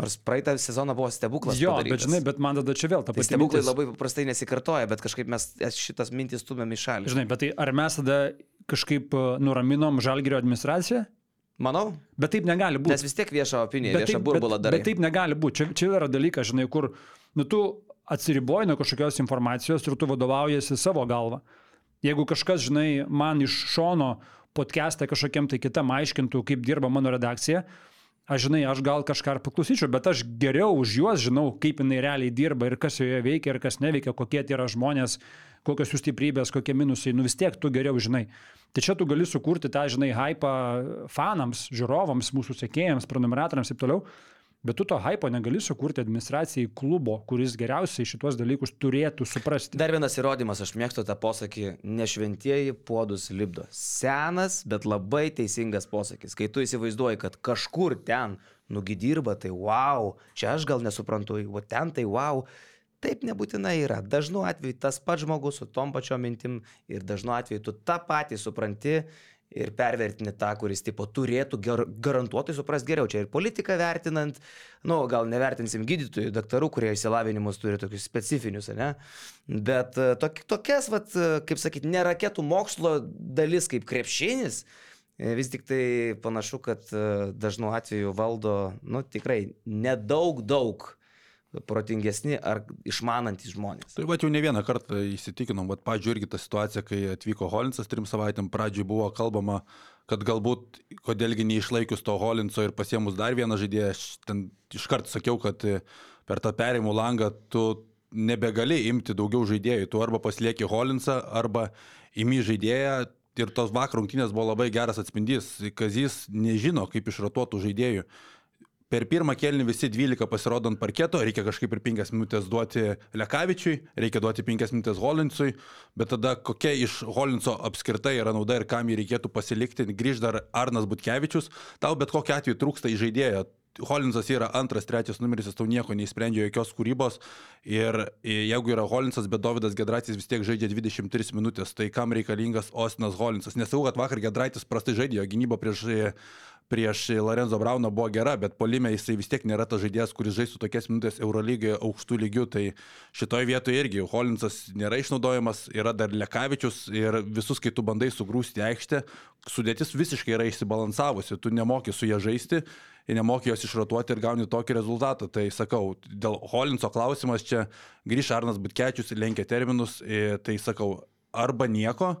Nors praeitą sezoną buvo stebuklas. Jo, padarytas. bet žinai, bet man tada čia vėl ta Tai pati. stebuklai mintis. labai paprastai nesikartoja, bet kažkaip mes šitas mintis stumėm į šalį. Žinai, bet tai ar mes tada kažkaip e, nuraminom Žalgirio administraciją? Manau, Bet taip negali būti. nes vis tiek viešą opiniją, Bet viešą burbulą bet, darai. bet taip negali būti. Čia, čia yra dalykas, žinai, kur nu, tu atsiriboji nuo kažkokios informacijos ir tu vadovaujasi savo galvą. Jeigu kažkas, žinai, man iš šono podcast'ą kažkokiam tai kitam aiškintų, kaip dirba mano redakcija, aš žinai, aš gal kažką ir paklausyčiau, bet aš geriau už juos žinau, kaip jinai realiai dirba ir kas joje veikia ir kas neveikia, kokie tai yra žmonės, kokios jų stiprybės, kokie minusai, nu vis tiek tu geriau žinai. Tai čia tu gali sukurti tą, žinai, hypą fanams, žiūrovams, mūsų sekėjams, prenumeratoriams ir toliau. Bet tu to hypo negali sukurti administracijai klubo, kuris geriausiai šituos dalykus turėtų suprasti. Dar vienas įrodymas, aš mėgstu tą posakį, nešventieji puodus lipdo. Senas, bet labai teisingas posakis. Kai tu įsivaizduoji, kad kažkur ten nugi dirba, tai wow, čia aš gal nesuprantu, o ten tai wow. Taip nebūtinai yra. Dažnu atveju tas pats žmogus su tom pačiom mintim ir dažnu atveju tu tą patį supranti ir pervertini tą, kuris tipo turėtų ger, garantuotai suprasti geriau. Čia ir politiką vertinant, nu, gal nevertinsim gydytojų, daktarų, kurie išsilavinimus turi tokius specifinius, ne? Bet e, tok, tokias, vat, e, kaip sakyti, ne raketų mokslo dalis kaip krepšinis, e, vis tik tai panašu, kad dažnu atveju valdo, nu, tikrai nedaug, daug protingesni ar išmanantys žmonės. Tai va jau ne vieną kartą įsitikinom, bet pažiūrėjau irgi tą situaciją, kai atvyko Holinsas trim savaitėm, pradžioj buvo kalbama, kad galbūt kodėlgi neišlaikius to Holinso ir pasiemus dar vieną žaidėją, aš ten iškart sakiau, kad per tą perimų langą tu nebegali imti daugiau žaidėjų, tu arba pasilieki Holinsą, arba imi žaidėją. Ir tos vakar rungtynės buvo labai geras atspindys, Kazys nežino, kaip išratuotų žaidėjų per pirmą kelnį visi 12 pasirodo ant parketo, reikia kažkaip ir 5 minutės duoti Lekavičiui, reikia duoti 5 minutės Holinsui, bet tada kokia iš Holinso apskritai yra nauda ir kam jį reikėtų pasilikti, grįž dar Arnas Butkevičius, tau bet kokiu atveju trūksta į žaidėją. Holinsas yra antras, trečias numeris, jis tau nieko neįsprendžia jokios kūrybos ir jeigu yra Holinsas, bet Davidas Gedraitis vis tiek žaidžia 23 minutės, tai kam reikalingas Osinas Holinsas? Nesau, kad vakar Gedraitis prastai žaidė, jo gynyba prieš prieš Lorenzo Brauną buvo gera, bet polime jisai vis tiek nėra tas žaidėjas, kuris žaistų tokias minutės Eurolygoje aukštų lygių. Tai šitoje vietoje irgi Holinsas nėra išnaudojamas, yra dar Lekavičius ir visus, kai tu bandai sugrūsti aikštę, sudėtis visiškai yra išsibalansavusi, tu nemoki su ją žaisti nemoki jos išrotuoti ir gauni tokį rezultatą. Tai sakau, dėl Holinso klausimas čia grįž Arnas Butkečius ir lenkia terminus, tai sakau, arba nieko,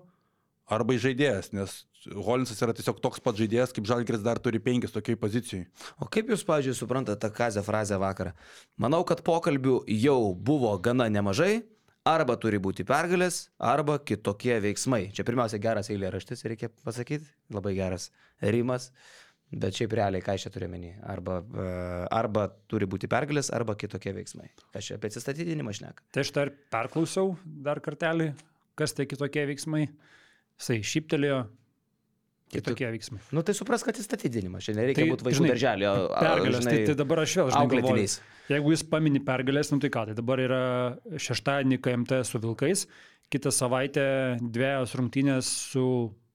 arba žaidėjas, nes Holinsas yra tiesiog toks pat žaidėjas, kaip Žalgris dar turi penkis tokiai pozicijai. O kaip Jūs, pavyzdžiui, suprantate tą kazę frazę vakarą? Manau, kad pokalbių jau buvo gana nemažai. Arba turi būti pergalės, arba kitokie veiksmai. Čia pirmiausia geras eilė raštis, reikia pasakyti. Labai geras rimas. Bet šiaip realiai, ką aš čia turiu menį? Arba, e, arba turi būti pergalės, arba kitokie veiksmai. Aš čia apie atsistatydinimą šneka. Tai aš dar perklausiau dar kartelį, kas tai kitokie veiksmai. Jisai šyptelėjo, kitokie veiksmai. Nu tai supras, kad atsistatydinimas. Čia nereikia Tai, būti vaikų darželio. Pergalės, žinai, tai, tai dabar aš vėl žinai, galvoju, jeigu jis pamini pergalės, nu tai ką, tai dabar yra šeštadienį KMT su Vilkais, kitą savaitę dviejos rungtynės su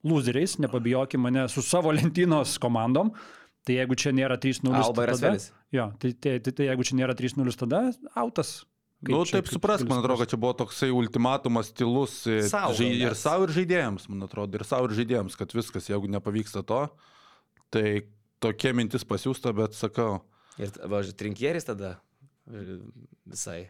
loseriais, nepabijokim mane, su savo lentynos komandom. Tai jeigu čia nėra 3-0, Alba ir tada, jo, tai, tai, tai, tai jeigu čia nėra 3-0, tada autas. Na, nu, taip suprask, man atrodo, kad čia buvo toksai ultimatumas tylus e, Sau žai, ir savo, ir žaidėjams, man atrodo, ir savo, ir žaidėjams, kad viskas, jeigu nepavyksta to, tai tokia mintis pasiūsta, bet sakau, Ir, va, trinkieris tada e, visai.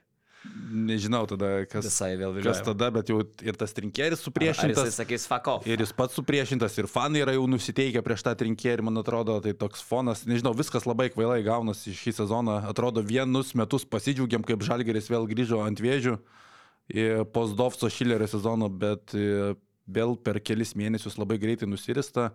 Nežinau tada, kas, Visai vėl kas vilioja. tada, bet jau ir tas trinkėris Ar jisai supriešintas. sakys off? Ir jis pats supriešintas, ir fanai yra jau nusiteikę prieš tą trinkėrį, man atrodo, tai toks fonas, nežinau, viskas labai kvailai gaunasi šį sezoną. Atrodo, vienus metus pasidžiaugiam, kaip Žalgeris vėl grįžo ant vėžių į Postdovco Šilerio sezono, bet e, vėl per kelis mėnesius labai greitai nusirista.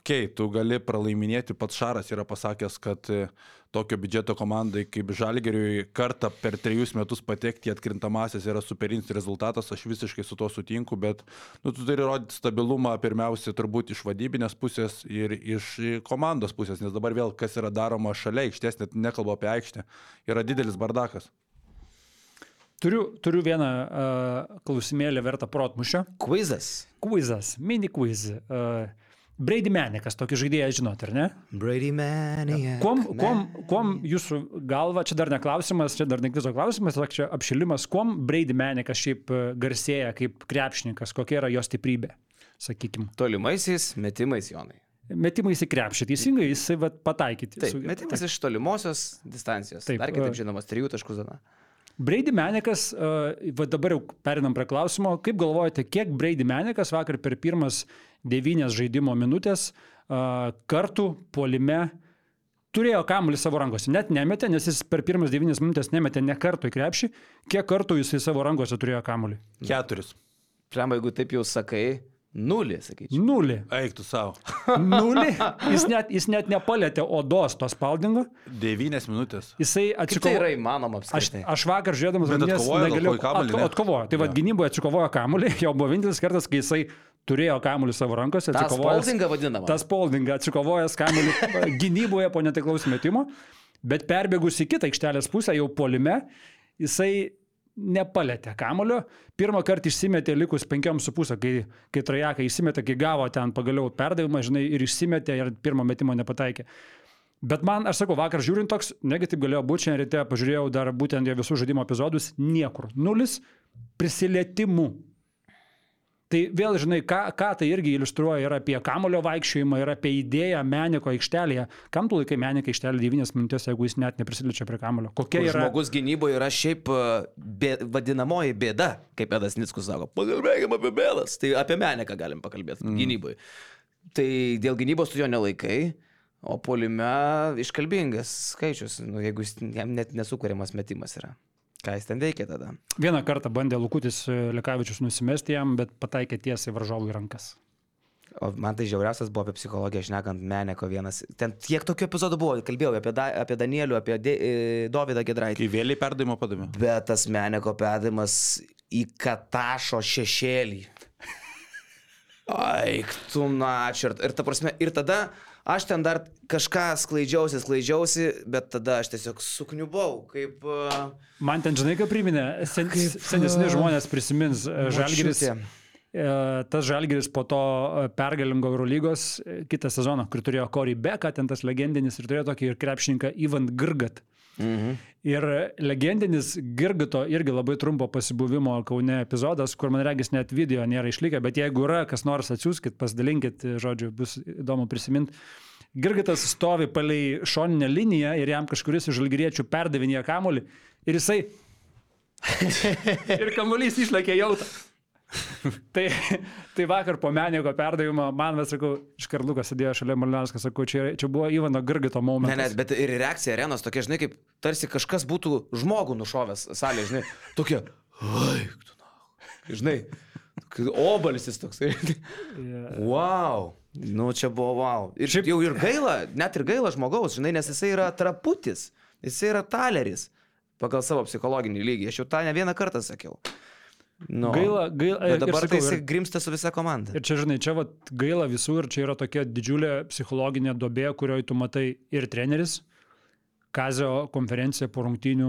Ir, Ok, tu gali pralaiminėti, pats Šaras yra pasakęs, kad e, tokio biudžeto komandai kaip Žalgeriui kartą per trejus metus patekti į atkrintamasis yra superinis rezultatas, aš visiškai su tuo sutinku, bet nu, tu turi rodyti stabilumą pirmiausia turbūt iš vadybinės pusės ir iš komandos pusės, nes dabar vėl kas yra daroma šalia aikštės, net nekalbu apie aikštę, yra didelis bardakas. Turiu, turiu vieną uh, klausimėlį vertą protmušio. Quizas. Quizas, mini quiz. Uh, Brady Menikas, tokį žaidėją žinot, ar ne? Brady Maniac. Kuom, kuom, kuom jūsų galva, čia dar ne klausimas, čia dar ne kvizo klausimas, tiesiog čia apšilimas, kuom Brady Menikas šiaip e, garsėja kaip krepšininkas, kokia yra jo stiprybė, sakykime. Tolimaisiais metimais, Jonai. Metimais į krepšį, teisingai, jisai vat, pataikyti. Taip, su- metimas iš tolimosios distancijos. Taip, Dar kitaip e, žinomas, trijų taškų zona. Brady Menikas, uh, va dabar jau perinam prie klausimo, kaip galvojate, kiek Brady Menikas vakar per pirmas devynias žaidimo minutės kartų polime turėjo kamuolį savo rankose. Net nemetė, nes jis per pirmas devynias minutės nemetė ne kartų į krepšį, kiek kartų jisai savo rankose turėjo kamuolį. Keturis. Pliam, jeigu taip jau sakai, nulį, sakyčiau. Nulį. Eiktų savo. Nulį. Jis net, jis net nepalėtė odos to spaldingo. Devynias minutės. Jisai Kaip tai atsikovojo. yra įmanoma Aš, apskritai? aš vakar žiūrėdamas atkovojo gal negalėjau kokį kamuolį, atkovojo. Tai vad Jo. gynyboje atsikovojo kamuolį, jau buvo vienintelis kartas, kai jisai turėjo kamuolį savo rankose, Tas spaldingą vadinamą. Tas Poldinga atsikovojęs kamuolį gynyboje po netiklaus metimo, bet perbėgus į kitą aikštelės pusę, jau polime, jisai nepalėtė kamulio. Pirmą kartą išsimetė likus penkiom su pusę, kai, kai Trajakai išsimetė, kai gavo ten pagaliau perdavimą, žinai, ir išsimetė ir pirmo metimo nepataikė. Bet man, aš sakau, vakar žiūrint toks, negi taip galėjo būti, šiandien ryte pažiūrėjau dar būtent jo visų žaidimo epizodus, niekur. Nulis prisilietimų. Tai vėl, žinai, ką, ką tai irgi iliustruoja ir apie kamulio vaikščiojimą, ir apie idėją meniko aikštelėje. Kam tu laikai meniką aikštelę 9 minutės, jeigu jis net neprisiliečia prie kamulio? Kokia yra... Žmogus gynyboje yra šiaip e, bė, vadinamoji bėda, kaip Edas Nickus sako. Pakalbėkime apie bėdas. Tai apie Meniką galim pakalbėti mm. gynyboje. Tai dėl gynybos tu jo nelaikai, o polime iškalbingas skaičius, nu, jeigu jis, jam net nesukūriamas metimas yra. Ką jis ten veikia tada? Vieną kartą bandė Lukutis e, Lekavičius nusimesti jam, bet pataikė tiesiai varžovui į rankas. O man tai žiauriausias buvo apie psichologiją, šnekant Meneko vienas. Ten tiek tokių epizodų buvo, kalbėjau apie, da, apie Danielių, apie De, e, Dovydą Gedraitį. Kai vėliai perdavimo padavė. Bet tas Meneko perdavimas į Katašo šešėlį. Aik, tu načiart. Ir ta prasme, ir tada aš ten dar kažką sklaidžiausi, sklaidžiausi, bet tada aš tiesiog sukniubau, kaip... Uh, Man ten, žinai, ką priminė, sen, Kaip, senesni a, žmonės prisimins e, Žalgiris. E, Tas Žalgiris po to e, pergalingo Eurolygos e, kitą sezoną, kur turėjo Corey Becką, ten tas legendinis ir turėjo tokį ir krepšininką Ivan Girgat. Mhm. Ir legendinis Girgato irgi labai trumpo pasibuvimo Kaune epizodas, kur man regis net video nėra išlikę, bet jeigu yra, kas nors atsiųskit, pasidalinkit, žodžiu, bus įdomu prisiminti. Girgatas stovi palei šoninę liniją ir jam kažkuris iš žalgyriečių perdavinėja kamolį ir jisai... ir kamuolys išlėkė jautą. tai, tai vakar po Meniko perdavimo man, mes sakau, iš Karlukas sėdėjo šalia Malinauskas, sakau, čia, čia buvo Ivano Girgito Ne, momentas. ne, bet ir reakcija arenos tokia, žinai, kaip tarsi kažkas būtų žmogų nušovęs salėje, žinai, tokia, aik, tu na. Žinai, obalsis toksai. Yeah. Wow. Nu, čia buvo wow. Ir šiaip jau ir gaila, net ir gaila žmogaus, žinai, nes jisai yra traputis, jisai yra taleris pagal savo psichologinį lygį. Aš jau tą ne vieną kartą sakiau. Nu, Gaila, gaila. Bet ir dabar sakau, tai jisai grimsta su visa komanda. Ir čia, žinai, čia vat, gaila visų ir čia yra tokia didžiulė psichologinė dobė, kurioje tu matai ir treneris. Kazio konferencija po rungtynių,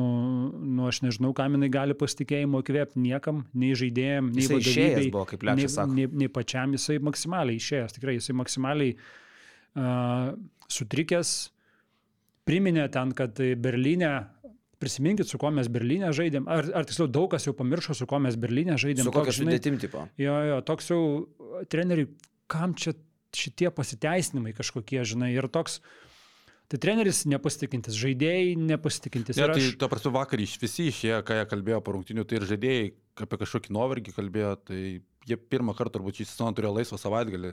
nu aš nežinau, kam jinai gali pasitikėjimo įkvėpti niekam, nei žaidėjim, nei vadovybei, buvo, nei, nei, nei pačiam, jisai maksimaliai išėjęs, tikrai jisai maksimaliai uh, sutrikęs, priminė ten, kad Berlyne, prisiminkit, su kuo mes Berlyne žaidėm, ar, ar tiksliau daug kas jau pamiršo, su kuo mes Berlyne žaidėm. Su kokia sudėtim tipo. Jo, jo, toks jau treneriui, kam čia šitie pasiteisinimai kažkokie, žinai, ir toks, Tai treneris nepasitikintis, žaidėjai nepasitikintis. Ne, tai aš- ta prasme vakar iš visi išėjo, ką jie kalbėjo po rungtinių, tai ir žaidėjai apie kažkokį nuovargį kalbėjo, tai jie pirmą kartą turbūt šį sezoną turėjo laisvą savaitgalį,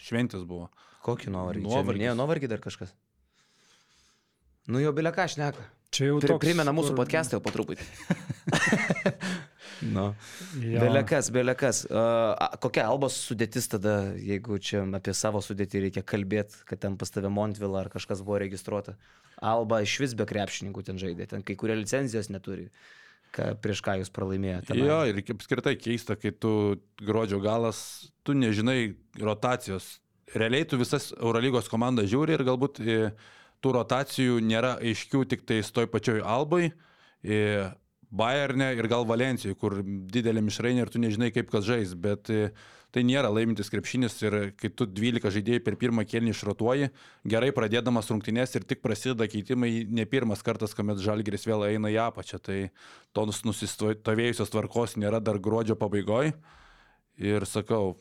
šventės buvo. Kokį nuovargį? Nuovargis. minėjo nuovargį dar kažkas. Nu jau bilia ką šneka. Čia jau toks, primena mūsų kur- podcastą jau po truputį. nu. Jo. Belekas, belekas. Uh, a, kokia albos sudėtis tada, jeigu čia apie savo sudėtį reikia kalbėti, kad ten pas tave Montvila ar kažkas buvo registruota. Alba iš vis be krepšininkų ten žaidė, ten kai kurie licenzijos neturi. Ką, prieš ką jūs pralaimėjote? Jo, ir kaip apskritai keista, kai tu gruodžio galas, tu nežinai rotacijos. Realiai tu visas Eurolygos komandas žiūri ir galbūt e, tų rotacijų nėra aiškių tik tai toj pačioj Albai, Bayerne ir gal Valencijoje, kur didelė mišrainė ir tu nežinai, kaip kas žais, bet tai nėra laimintis krepšinis ir kai tu 12 žaidėjai per pirmą kėlinį išrotuoji, gerai pradėdamas rungtynės ir tik prasideda keitimai, ne pirmas kartas, kuomet Žalgiris vėl eina į apačią, tai tos nusistovėjusios tvarkos nėra dar gruodžio pabaigoje. Ir sakau,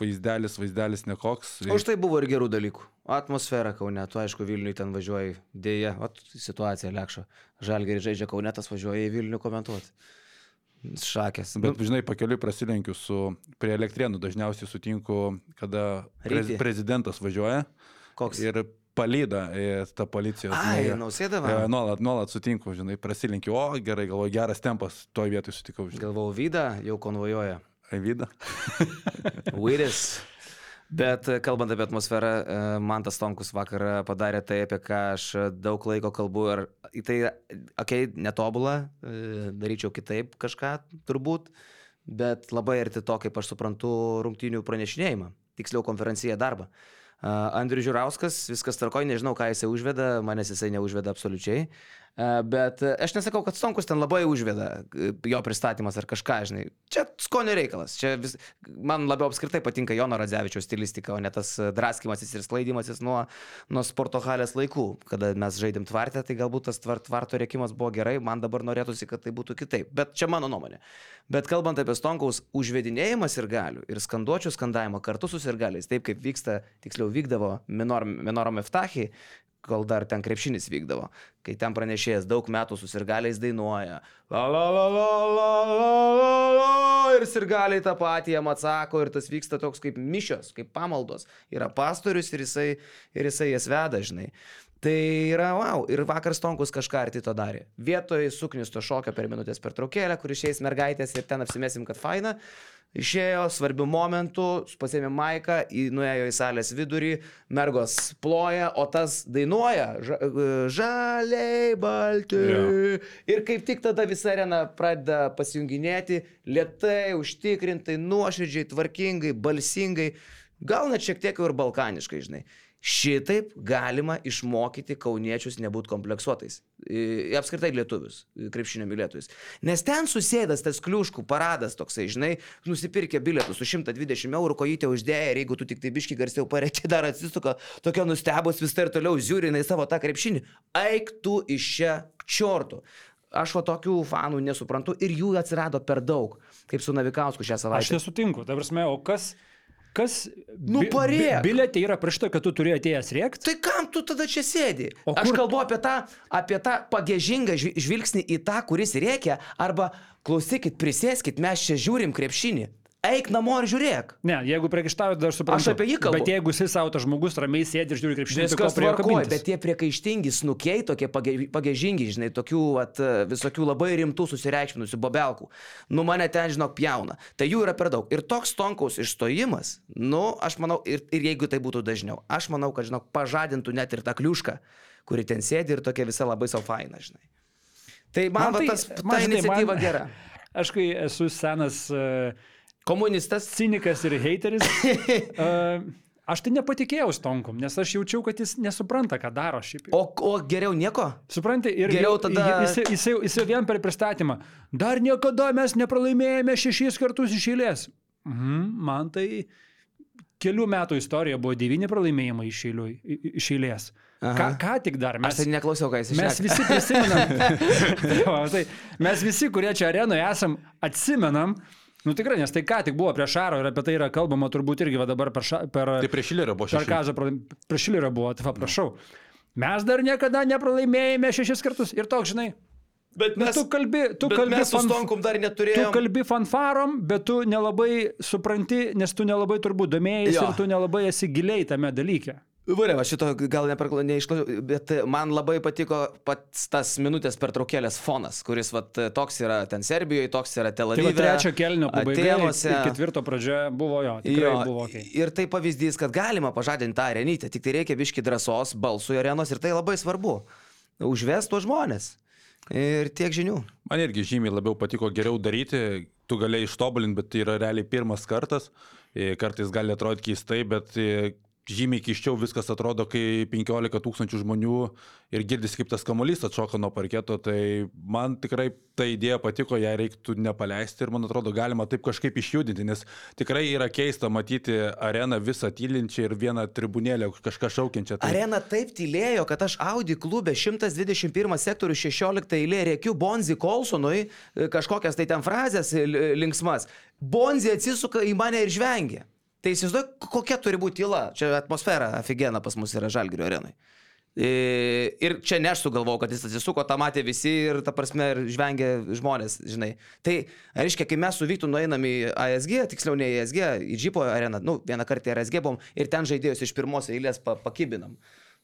vaizdelis, vaizdelis nekoks. Už tai buvo ir gerų dalykų. Atmosfera Kaune, tu aišku Vilniui ten važiuoji, dėja, o situacija lekšo. Žalgeriai žaidžia Kaune, tas važiuoja į Vilnių komentuoti. Šakės. Bet, žinai, pakeliui prasilenkiu su, prie elektrienų dažniausiai sutinku, kada prez, prezidentas važiuoja Koks? ir palyda į tą policijos. Ai, žinai, nausėda Jo, va. Nuolat, nuolat sutinku, žinai, prasilenkiu, o gerai, galvoju, geras tempas, toj vietoj sutikau, žinai. Galvau, Vyda jau konvojuoja. Vyda. Vyris. Bet e, kalbant apie atmosferą, e, man tas Tonkus vakar padarė tai, apie ką aš daug laiko kalbu. Ir į tai, okei, okay, netobulą, e, daryčiau kitaip kažką turbūt, bet labai arti to, kaip aš suprantu, rungtynių pranešinėjimą, tiksliau konferenciją darbą. Andrius Žiūrauskas, viskas tarkoj, nežinau, ką jisai užveda, manęs jisai neužveda absoliučiai. E, Bet e, aš nesakau, kad Stonkus ten labai užveda e, jo pristatymas ar kažką, žinai. Čia skonio reikalas. Čia vis, man labiau apskritai patinka Jono Radzevičiaus stilistika, o ne tas e, draskimasis ir sklaidimasis nuo, nuo sporto halės laikų. Kada mes žaidėm tvartę, tai galbūt tas tvar, tvarto rėkimas buvo gerai, man dabar norėtųsi, kad tai būtų kitaip. Bet čia mano nuomonė. Bet kalbant apie Stonkaus užvedinėjimas ir galių ir skanduočių skandavimą kartu su sirgaliais, taip kaip vyksta, tiksliau vykdavo Minor, Minoro Meftachi, kol dar ten krepšinis vykdavo, kai ten pranešėjas daug metų su sirgaliais dainuoja. La la la la la la la la ir sirgaliai tą patį jam atsako ir tas vyksta toks kaip mišios, kaip pamaldos. Yra pastorius ir jisai, ir jisai jas veda, žinai. Tai yra, wow, ir vakar Stonkus kažką arti to darė. Vietoj suknisto šokio per minutės per traukėlę, kur išeis mergaitės ir ten apsimesim, kad faina. Išėjo svarbių momentų, pasėmė Maiką, nuėjo į salės vidurį, mergos ploja, o tas dainuoja ža, žaliai balti. Jo. Ir kaip tik tada visa arena pradeda pasijunginėti, lietai, užtikrintai, nuoširdžiai, tvarkingai, balsingai, gal net šiek tiek ir balkaniškai, žinai. Šitaip galima išmokyti kauniečius nebūti kompleksuotais. I- Apskritai lietuvius, krepšinio mylėtojus. Nes ten susėdas tas kliuškų paradas toksai, žinai, nusipirkė bilietus už 120 eurų, kojytę uždėję ir jeigu tu tik tai biški garsiau pareikia, dar atsisuka, tokia nustebus vis ir toliau žiūri į savo tą krepšinį. Eik tu iš čia čiortų. Aš va tokių fanų nesuprantu ir jų atsirado per daug, kaip su Navikausku šią Aš savaitę. nesutinku. Ta prasme, o kas... Kas Nu, parėk. Biletė yra prieš tai, kad tu turi atėjęs rėkti. Tai kam tu tada čia sėdi? O Aš kur- kalbu apie tą, apie tą pagėžingą žvi- žvilgsnį į tą, kuris rėkia, arba klausykit, prisėskit, mes čia žiūrim krepšinį. Eik namo ir žiūrėk. Ne, jeigu priekaištauju, dar suprantu. Aš apie jį kalbu. Bet jeigu jis savo tas žmogus ramiai sėdi ir žiūri krepšinį, tai Viskas tvarkoja, bet tie priekaištingi snukiai, tokie pagėžingi, žinai, tokių vat, visokių labai rimtų susireikšminusių bobelkų, nu mane ten, žinok, pjauna. Tai jų yra per daug. Ir toks tonkaus išstojimas, nu, aš manau, ir, ir jeigu tai būtų dažniau, aš manau, kad, žinok, pažadintų net ir tą kliušką, kuri ten sėdi ir tokia visa labai savo faina, žinai. Tai man, man tai- tas, ta man, žinai, iniciatyva man- gera. Aš kai esu senas uh, Komunistas. cinikas ir hateris, uh, aš tai nepatikėjau Stonkom, nes aš jaučiau, kad jis nesupranta, ką daro šiaip. O, o geriau nieko? Supranti, ir Geriau jau- tada- Jis, jis, jis, jis vien per pristatymą. Dar niekada mes nepralaimėjome šešis kartus iš eilės. Mhm, man tai kelių metų istorija buvo devyni pralaimėjimai iš, eilių, iš eilės. Ką, Aha. ką tik dar mes. Aš tai neklausiau, ką jis Mes išsakė. visi prisimenam. Tai tai mes visi, kurie čia arenoje esam, atsimenam. Nu tikrai, nes tai ką tik buvo prieš Šaro ir apie tai yra kalbama turbūt irgi va dabar per, ša, per, Tai prieš Šilerą buvo per šeši. Kazą, prieš Šilerą buvo, tai va, prašau. Mes dar niekada nepralaimėjome šešis kartus. Ir toks, žinai. Bet Nu, tu kalbi, tu bet kalbi, mes su fanf- Stonkum dar tu neturėjome. kalbi fanfarom, bet tu nelabai supranti, nes tu nelabai turbūt domėjai ir tu nelabai esi giliai tame dalyke. Varėva, šito gal neišklausiau, bet man labai patiko pats tas minutės pertraukėlės fonas, kuris vat, toks yra ten Serbijoje, toks yra Tel Tai Avive. va trečio kelnio ir ketvirto pradžia buvo jo, tikrai Jo, buvo ok. Ir tai pavyzdys, kad galima pažadinti tą arenytę, tik tai reikia biški drąsos, balsų arenos ir tai labai svarbu. Užvest tuos žmonės. Ir tiek žinių. Man irgi žymiai labiau patiko geriau daryti, tu galėjai ištobulinti, bet tai yra realiai pirmas kartas. E, Kartais gali atrodyti keistai, bet e, žymiai keiščiau viskas atrodo, kai 15 tūkstančių žmonių ir girdisi, kaip tas kamuolys atšoka nuo parketo. Tai man tikrai ta idėja patiko, ją reiktų nepaleisti ir man atrodo galima taip kažkaip išjudinti, nes tikrai yra keista matyti areną visą tylinčią ir vieną tribunėlę kažką šaukiančią. Tai... Arena taip tylėjo, kad aš Audi klube 121 sektorių 16 eilė rėkiu Bonzi Kolsonui e, kažkokias tai ten frazės e, linksmas. Bonzi atsisuka į mane ir žvengia. Tai įsivaizduoju, kokia turi būti tyla. Čia atmosfera aфиgena pas mus yra Žalgirio arenai. E, Ir čia ne aš sugalvojau, kad jis atsisuko, tą matė visi ir, ta prasme, ir žvengia žmonės, žinai. Tai, reiškia, kai mes su Vyktu nueinam į ASG, tiksliau ne į ASG, į Džipo areną, nu, vieną kartą į ASG buvom ir ten žaidėjus iš pirmos eilės pa, pakibinam.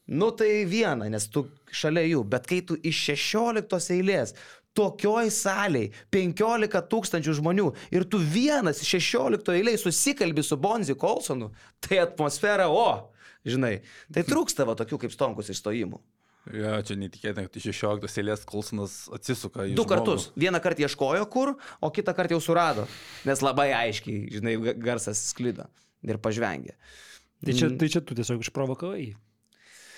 Nu, tai viena, nes tu šalia jų, bet kai tu iš 16 eilės tokioj saliai 15 tūkstančių žmonių ir tu vienas iš 16 eilės susikalbi su Bonzi Kolsonu, tai atmosfera, o, žinai, tai trūksta va tokių kaip Stonkus išstojimų. Ja, čia netikėtina, kad iš 16 eilės Kolsonas atsisuka į... Du žmogų. kartus. Vieną kartą ieškojo kur, o kitą kartą jau surado, nes labai aiškiai, žinai, ga- garsas sklido ir pažvengė. Tai čia, tai čia tu tiesiog išprovokavai.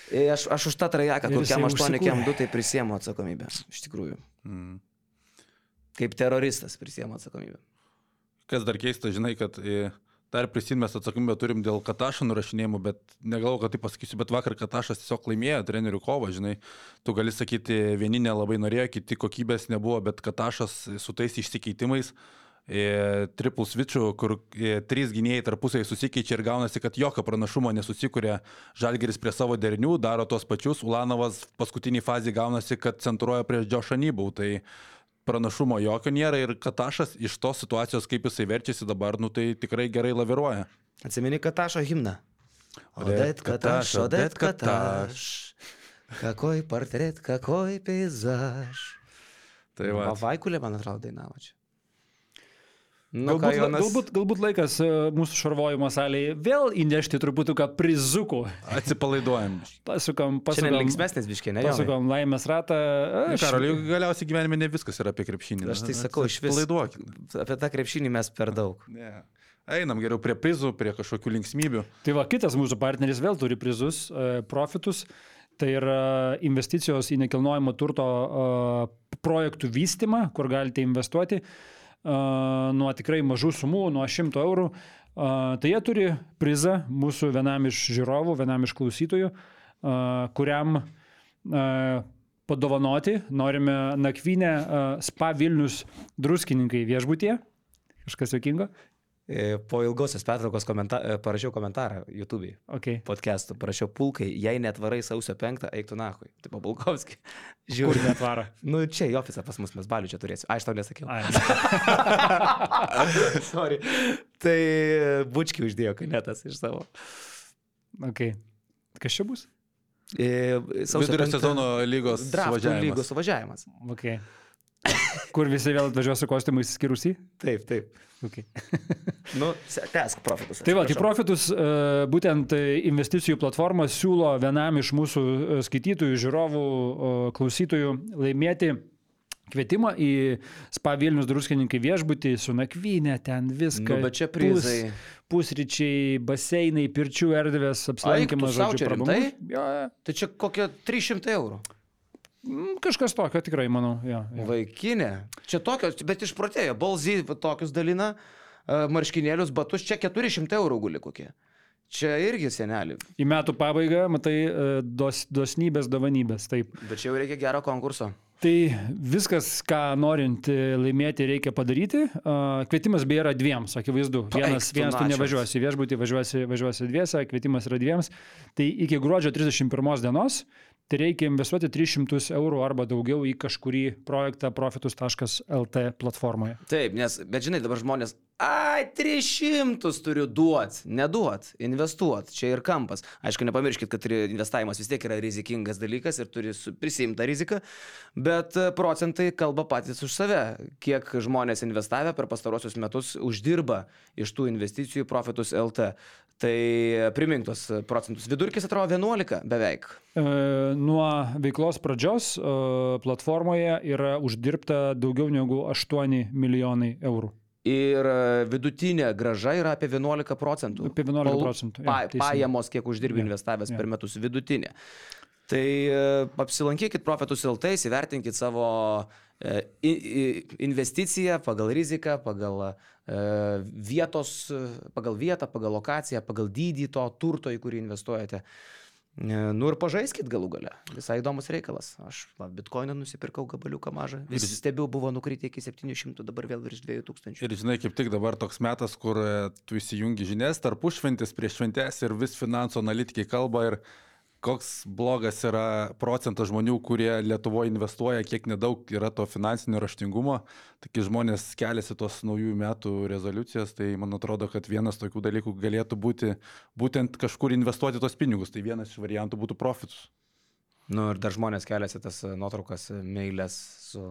E, Aš, aš už tą trajeką, kokiam jisai 8 užsikūrė. kem 2, tai prisiemu atsakomybę. Iš tikrųjų. Mm. Kaip teroristas prisiemu atsakomybę. Kas dar keista, žinai, kad e, dar prisimės atsakomybę turim dėl Katašo nurašinėjimų, bet negalvoju, kad tai pasakysiu, bet vakar Katašas tiesiog laimėjo trenerių kovą, žinai. Tu gali sakyti, vieni nelabai norėjo, kiti kokybės nebuvo, bet Katašas su tais išsikeitimais triple switchų, kur trys gynėjai tarpusai susikeičia ir gaunasi, kad jokio pranašumo nesusikuria. Žalgeris prie savo derinių daro tos pačius, Ulanovas paskutinį fazį gaunasi, kad centruoja prieš Džošanybų. Tai pranašumo jokio nėra ir Katašas iš tos situacijos, kaip jisai verčiasi dabar, nu tai tikrai gerai laviruoja. Atsimeni Katašo himną. Odet Kataš, Odet Kataš. Kakoj portret, kakoj peizaž. Tai va. Vaikulė, man atrodo, dainavo čia. Nu, Galbūt, Jonas, galbūt, galbūt laikas e, mūsų šarvojimo salėje vėl įnešti truputuką prizukų. Atsipalaiduojam. Pasukam, pasukam, linksmesnis biškiai, ne? Pasukam laimės ratą. Aš, Karoli, galiausiai gyvenime ne viskas yra apie krepšinį. Aš tai sakau, iš vis. Atsipalaiduokit. Apie tą krepšinį mes per daug. Ne. Einam geriau prie prizų, prie kažkokių linksmybių. Tai va, kitas mūsų partneris vėl turi prizus, e, profitus. Tai yra investicijos į nekilnojamo turto e, projektų vystimą, kur galite investuoti nuo tikrai mažų sumų, nuo 100 eurų. Tai jie turi prizą mūsų vienam iš žiūrovų, vienam iš klausytojų, kuriam padovanoti norime nakvynę Spa Vilnius druskininkai viešbutie. Kažkas jokingo? E, Po ilgosios pertraukos komenta e, parašiau komentarą YouTube'ai. Okay. Podcastų, parašiau pulkai, jei netvarai sausio 5, eiktų nahui. Tai Pabulkovski. Kur Žiūri. netvara? Nu, čia į ofisą pas mus mes balių čia turėsim. Aš tau nesakiau. Sorry. Tai bučki uždėjo kanetas iš savo. Okay. Kas čia bus? E, sausio Vidurio penktą sezono lygos suvažiavimas. lygos suvažiavimas. Okay. Kur visi vėl atvažiuos su kostiumais skirusį? Taip, taip. Okay. Nu, tęsk profitus. Tai va, tai profitus e, būtent e, investicijų platforma siūlo vienam iš mūsų e, skaitytojų, žiūrovų, klausytojų laimėti kvietimą į Spa Vilnius druskininkai viešbutį su nakvynė, ten viską. Nu, bet čia prizai. Pus, pusryčiai, baseinai, pirčių erdvės, apsilankimas, žodžiu, rimtai? Jo, jo. Tai čia kokie 300 eurų. Mm, Kažkas tokio tikrai, manau. Jo, jo. Vaikinė. Čia tokios, bet išprotėjo. Balzy tokius dalina, e, marškinėlius, batus, čia 400 eurų guli kokie. Čia irgi senelį. Į metų pabaigą, matai, e, dos, dosnybės, dovanybės. Taip. Bet čia jau reikia gero konkurso. Tai viskas, ką norint laimėti, reikia padaryti. Kvietimas beje yra dviems, akivaizdu. Vienas, vienas tu nevažiuosi viešbutį, važiuosi, važiuosi dviese, kvietimas yra dviems. Tai iki gruodžio 31 dienos tai reikia investuoti 300 eurų arba daugiau į kažkurį projektą profitus.lt platformoje. Taip, nes, bet žinai, dabar žmonės, ai, 300 turiu duot, neduot, investuot, čia ir kampas. Aišku, nepamirškit, kad investavimas vis tiek yra rizikingas dalykas ir turi su- prisiimti tą riziką, bet e, procentai kalba patys už save. Kiek žmonės investavę per pastarosius metus uždirba iš tų investicijų profitus LT. Tai e, primink tos procentus. Vidurkis atrodo 11 beveik. E, Nuo veiklos pradžios e, platformoje yra uždirbta daugiau negu 8 milijonai eurų. Ir e, vidutinė graža yra apie 11 procentų. Apie 11 Pal- procentų, Pa, teisingai. pajamos, kiek uždirbi Jo, investavęs jo. per metus, vidutinė. Tai e, apsilankykit Profitus LT, įvertinkit savo e, investiciją pagal riziką, pagal e, vietos, pagal vietą, pagal lokaciją, pagal dydį to turto, į kurį investuojate. Nu ir pažaiskit galų gale. Visai įdomus reikalas. Aš va, bitkoiną nusipirkau gabaliuką mažą. Vis Ir- stebiu, buvo nukritę iki 700, dabar vėl virš 2000. Ir žinai, kaip tik dabar toks metas, kur tu įsijungi žinias tarp užšventis prieš šventės ir vis finansų analitikai kalba ir koks blogas yra procentas žmonių, kurie Lietuvoje investuoja, kiek nedaug yra to finansinio raštingumo. Tai kai žmonės keliasi tos naujųjų metų rezoliucijas, tai man atrodo, kad vienas tokių dalykų galėtų būti būtent kažkur investuoti tos pinigus. Tai vienas iš variantų būtų profitus. Nu ir dar žmonės keliasi tas e, nuotraukas e, meilės su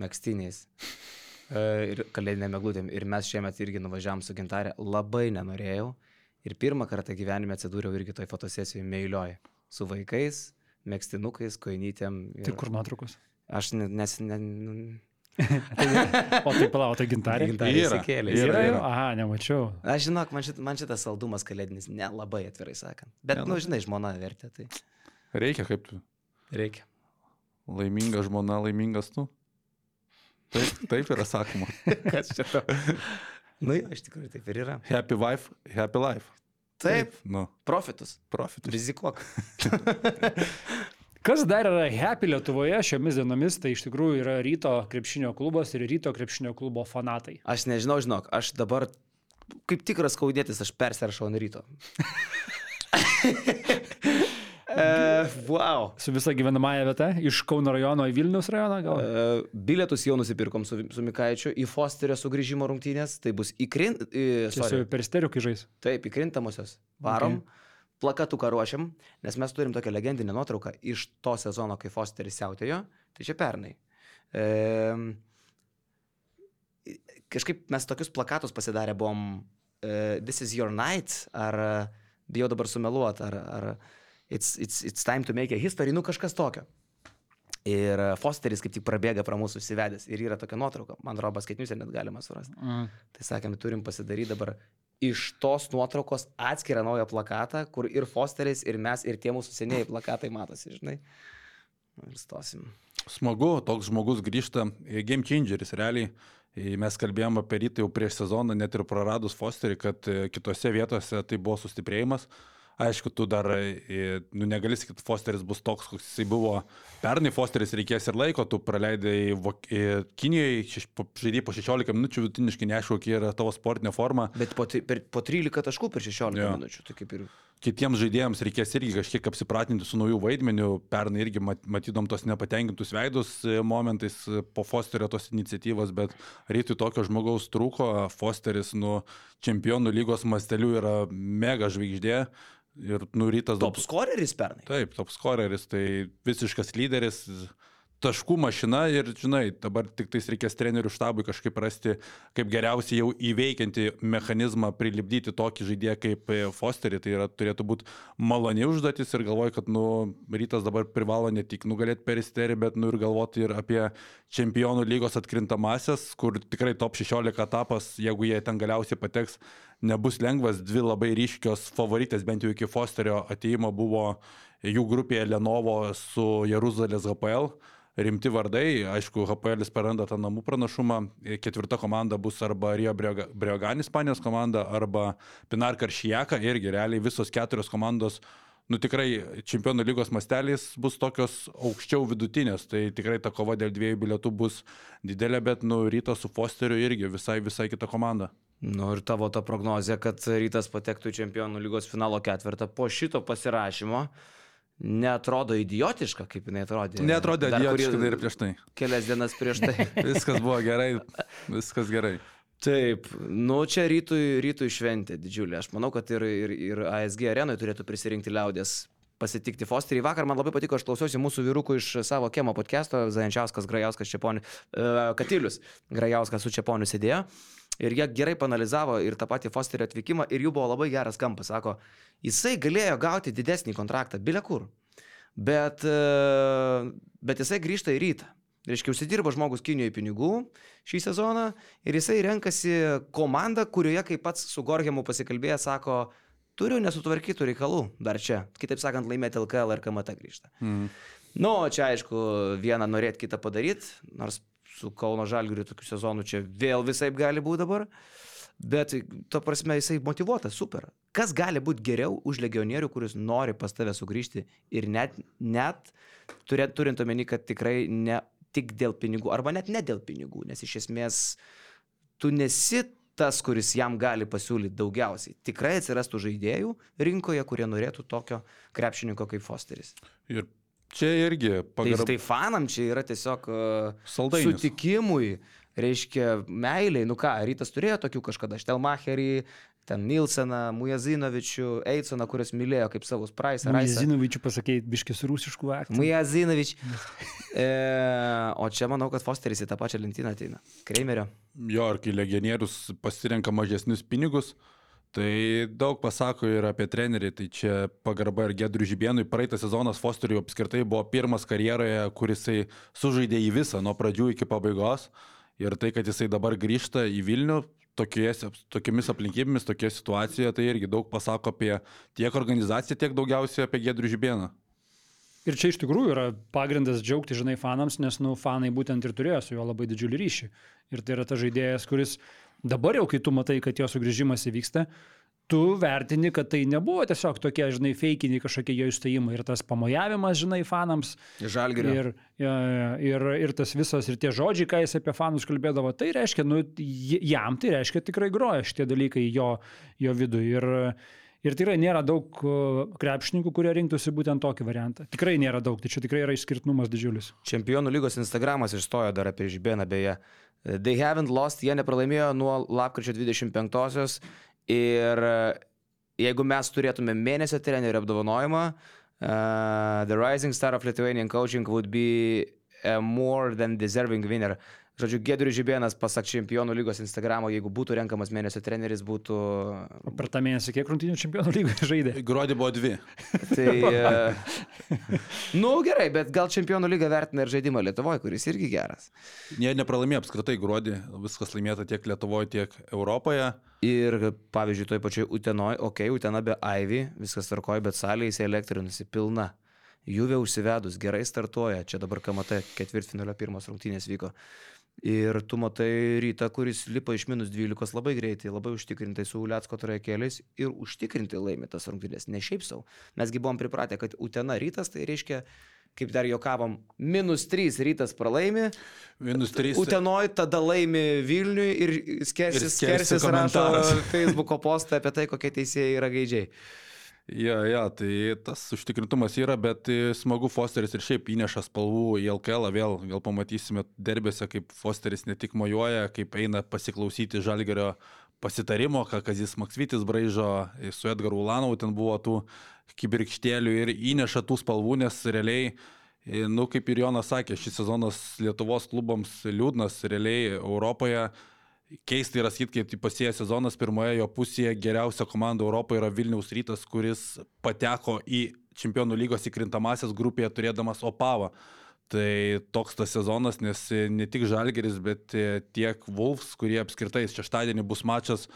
mėgstiniais. E, Ir kalėdinėm eglutėm. Ir mes šiemet irgi nuvažiavam su gintarė. Labai nenorėjau. Ir pirmą kartą gyvenime atsidūriau irgi toj fotosesijoje meilioj. Su vaikais, mėgstinukais, koinytėm. ir- Tai kur nuotraukos? Aš ne- nes... Ne, nu, O tai palauk, tai gintarė. gintarė įsikėlė. yra, Yra yra. Aha, nemačiau. Aš žinok, man, šit, man šitas saldumas kalėdinis nelabai atvirai sakant. Bet, Ne, nu, nu. žinai, žmona vertė, tai Reikia kaip tu. reikia. Laiminga žmona, laimingas tu. Taip, taip yra sakoma. Kas čia to? Nu, jo, iš tikrųjų taip ir yra. Happy wife, happy life. Taip, Nu, profitus. profitus. Rizikuok. Kas dar yra happy Lietuvoje šiomis dienomis, tai iš tikrųjų yra ryto krepšinio klubas ir ryto krepšinio klubo fanatai. Aš nežinau, žinok, aš dabar kaip tikras kaudėtis, aš persirašau ant ryto. e, wow. Su visa gyvenamąją vieta iš Kauno rajono į Vilnius rajoną gal? E, bilietus jau nusipirkom su, su Mikaičiu į Fosterio sugrįžimo rungtynės. Tai bus įkrint... į- Čia su sorry, peristeriukai žais. Taip, įkrintamosios. Varom. Okay. Plakatuką ruošiam, nes mes turim tokią legendinę nuotrauką iš to sezono, kai Fosteris siautėjo. Tai čia pernai. E, kažkaip mes tokius plakatus pasidarę buvom uh, This is your night, ar bijau dabar sumeluot, ar, ar it's, it's, it's time to make a history, nu kažkas tokio. Ir e, Fosteris kaip tik prabėga pro mūsų įsivedęs ir yra tokia nuotrauka, man robas skaitniuose net galima surasti. Mm. Tai sakėm, turim pasidaryti dabar iš tos nuotraukos atskirą naują plakatą, kur ir Fosteris, ir mes, ir tie mūsų senieji plakatai matosi, žinai. Nu, Ir stosim. Smagu, toks žmogus grįžta, e, game changeris realiai. E, Mes kalbėjome apie rytą jau prieš sezoną, net ir praradus Fosterį, kad kitose vietose tai buvo sustiprėjimas. Aišku, tu dar, e, nu negali sakyti, Fosteris bus toks, koks jisai buvo. Pernai Fosteris reikės ir laiko, tu praleidai e, Kinijoje, šeš- po- žaidei po 16 minučių, vidutiniškai neaišku, kokia yra tavo sportinė forma. Bet po, per, po 13 taškų per 16 Jo. minučių, tai kaip ir... kitiems žaidėjams reikės irgi kažkiek apsipratinti su naujų vaidmeniu. Pernai irgi mat- matydom tos nepatenkintus veidus e, momentais po Fosterio tos iniciatyvos, bet rytui tokio žmogaus trūko. Fosteris nuo čempionų lygos mastelių yra mega žvaigždė. Ir nurytas Top scoreris pernai. Taip, top scoreris, tai visiškas lyderis, taškų mašina ir, žinai, dabar tik tais reikės trenerių štabui kažkaip rasti, kaip geriausiai jau įveikianti mechanizmą prilipdyti tokį žaidėją kaip e, Fosterį. Tai yra, turėtų būti maloni užduotis ir galvoju, kad, nu, rytas dabar privalo ne tik nugalėti peristerį, bet, nu, ir galvoti ir apie čempionų lygos atkrintamasias, kur tikrai top 16 etapas, jeigu jie ten galiausiai pateks, nebus lengvas. Dvi labai ryškios favoritės, bent jau iki Fosterio ateimo buvo jų grupėje Lenovo su Jeruzalės HPL. Rimti vardai, aišku, HPL praranda tą namų pranašumą. Ketvirta komanda bus arba Rio Breogan Ispanijos komanda, arba Pinar Karšijaka. Irgi realiai visos keturios komandos nu tikrai čempionų lygos mastelės bus tokios aukščiau vidutinės, tai tikrai ta kova dėl dviejų bilietų bus didelė, bet nu ryto su Fosteriu irgi visai, visai kita komanda. Nu ir tavo ta prognozija, kad rytas patektų į čempionų lygos finalo ketvirtą po šito pasirašymo. Netrodo idiotiška, kaip jinai atrodė. Netrodė Dar idiotiškai kurį- ir prieš tai. Kelias dienas prieš tai. Viskas buvo gerai, viskas gerai. Taip, nu čia rytui, rytui šventė didžiulė. Aš manau, kad ir, ir, ir ASG arenui turėtų prisirinkti liaudės pasitikti Fosterį. Vakar man labai patiko, aš klausiausi mūsų vyrukų iš savo kiemo podcast'o, Zajančiauskas, Grajauskas, Čiaponių, uh, Katilius, Grajauskas su Čiaponiu sėdėjo. Ir jie gerai panalizavo ir tą patį Fosterio atvykimą ir jų buvo labai geras kampas. Sako, jisai galėjo gauti didesnį kontraktą, bilia kur. Bet, e, bet jisai grįžta į rytą. Reiškia, užsidirba žmogus Kinijoje pinigų šį sezoną ir jisai renkasi komandą, kurioje, kaip pats su Gorgiamu pasikalbėję, sako, turiu nesutvarkytų reikalų dar čia. Kitaip sakant, laimėti LKL ir KMT grįžta. Mm. Nu, čia aišku, vieną norėt kitą padaryti, nors su Kauno Žalgiriu tokiu sezonu čia vėl visai gali būti dabar. Bet, to prasme, jisai motivuotas, super. Kas gali būti geriau už legionierių, kuris nori pas tave sugrįžti ir net, net turint, turint omeny, kad tikrai ne tik dėl pinigų, arba net ne dėl pinigų, nes iš esmės tu nesi tas, kuris jam gali pasiūlyti daugiausiai. Tikrai atsirastų žaidėjų rinkoje, kurie norėtų tokio krepšininko kaip Fosteris. Ir čia irgi Tai, pagarba. tai fanam čia yra tiesiog uh, Saldainis. sutikimui, reiškia meiliai. Nu ką, rytas turėjo tokių kažkada, Štelmacherį, ten Nilseną, Mujazinovičių, Eisoną, kuriuos mylėjo kaip savus Price. Zinovičių pasakėjai, biškis rusiškų aktų. Mujazinovič. E, o čia manau, kad Fosteris į tą pačią lentyną ateina. Kreimerio. Jo, ir kai legionierius pasirenka mažesnius pinigus, tai daug pasako ir apie trenerį. Tai čia pagarba ir Gedrių Žibėnui. Praeitą sezoną Fosteriui apskritai buvo pirmas karjeroje, kuris sužaidė į visą, nuo pradžių iki pabaigos. Ir tai, kad jisai dabar grįžta į Vilnių, tokies, tokiamis aplinkybėmis, tokioje situacijoje, tai irgi daug pasako apie tiek organizaciją, tiek daugiausiai apie Gedrių Žibėną. Ir čia iš tikrųjų yra pagrindas džiaugti, žinai, fanams, nes, nu, fanai būtent ir turėjo su juo labai didžiulį ryšį. Ir tai yra tas žaidėjas, kuris dabar jau, kai tu matai, kad jo sugrįžimas įvyksta, tu vertini, kad tai nebuvo tiesiog tokie, žinai, feikiniai kažkokie jo įstojimai ir tas pamojavimas, žinai, fanams. Žalgirio. Ir, ja, ja, ir, ir tas visas, ir tie žodžiai, ką jis apie fanus kalbėdavo, tai reiškia, nu, jam tai reiškia tikrai groja šitie dalykai jo, jo viduje. Ir, ir tikrai nėra daug krepšininkų, kurie rinktųsi būtent tokį variantą. Tikrai nėra daug, tai čia tikrai yra išskirtinumas didžiulis. Čempionų lygos Instagramas išstojo dar apie Žibėną beje. They haven't lost, jie nepralaimėjo nuo lapkričio 25-osios ir e, jeigu mes turėtume mėnesio trenerių apdovanojimą, uh, The Rising Star of Lithuanian Coaching would be a more than deserving winner. Žodžiu, Gedrius Žibėnas, pasak Čempionų lygos Instagramo, jeigu būtų renkamas mėnesio treneris, būtų... O per tą mėnesį kiek rungtynių čempionų lygoje žaidė? Gruodį buvo dvi. Tai... e, nu gerai, bet gal Čempionų lyga vertina ir žaidimą Lietuvoje, kuris irgi geras. Jie nepralaimėjo apskritai gruodį, viskas laimėta tiek Lietuvoje, tiek Europoje. Ir, pavyzdžiui, toj pačioj Utenoj, okei, okay, Utena be Ivy, viskas tvarkoja, bet salė įsielektrinusi pilna. Juvė užsivedus, gerai startuoja, čia dabar KMT ketvirtfinalio pirmos rungtynės vyko. Ir tu matai rytą, kuris lipa iš minus 12 labai greitai, labai užtikrintai su Uliacko trajekėliais ir užtikrintai laimė tas rungtynės, ne šiaip savo. Mesgi buvom pripratę, kad Utena rytas, tai reiškia, kaip dar jokavom, minus 3 rytas pralaimi, Minus 3. Utenoj tada laimi Vilniui ir skersis, Ir skersis skersis rašo. Facebook'o postą apie tai, kokie teisėjai yra gaidžiai. Ja, ja, tai tas užtikrintumas yra, bet smagu Fosteris ir šiaip įneša spalvų į LKL, vėl, vėl pamatysime derbėse, kaip Fosteris ne tik mojuoja, kaip eina pasiklausyti Žalgerio pasitarimo, ką Kazis Maksvitis braižo su Edgaru Ulanovu, ten buvo tų kibirkštėlių ir įneša tų spalvų, nes realiai, nu kaip ir Jonas sakė, šis sezonas Lietuvos klubams liūdnas, realiai Europoje Keista yra sakyti, kaip pasėjęs sezonas pirmoje jo pusėje geriausia komanda Europoje yra Vilniaus rytas, kuris pateko į Čempionų lygos įkrintamasias grupėje turėdamas Opavą. Tai toks tas sezonas, nes ne tik Žalgeris, bet tiek Wolfs, kurie apskritai šeštadienį bus mačas,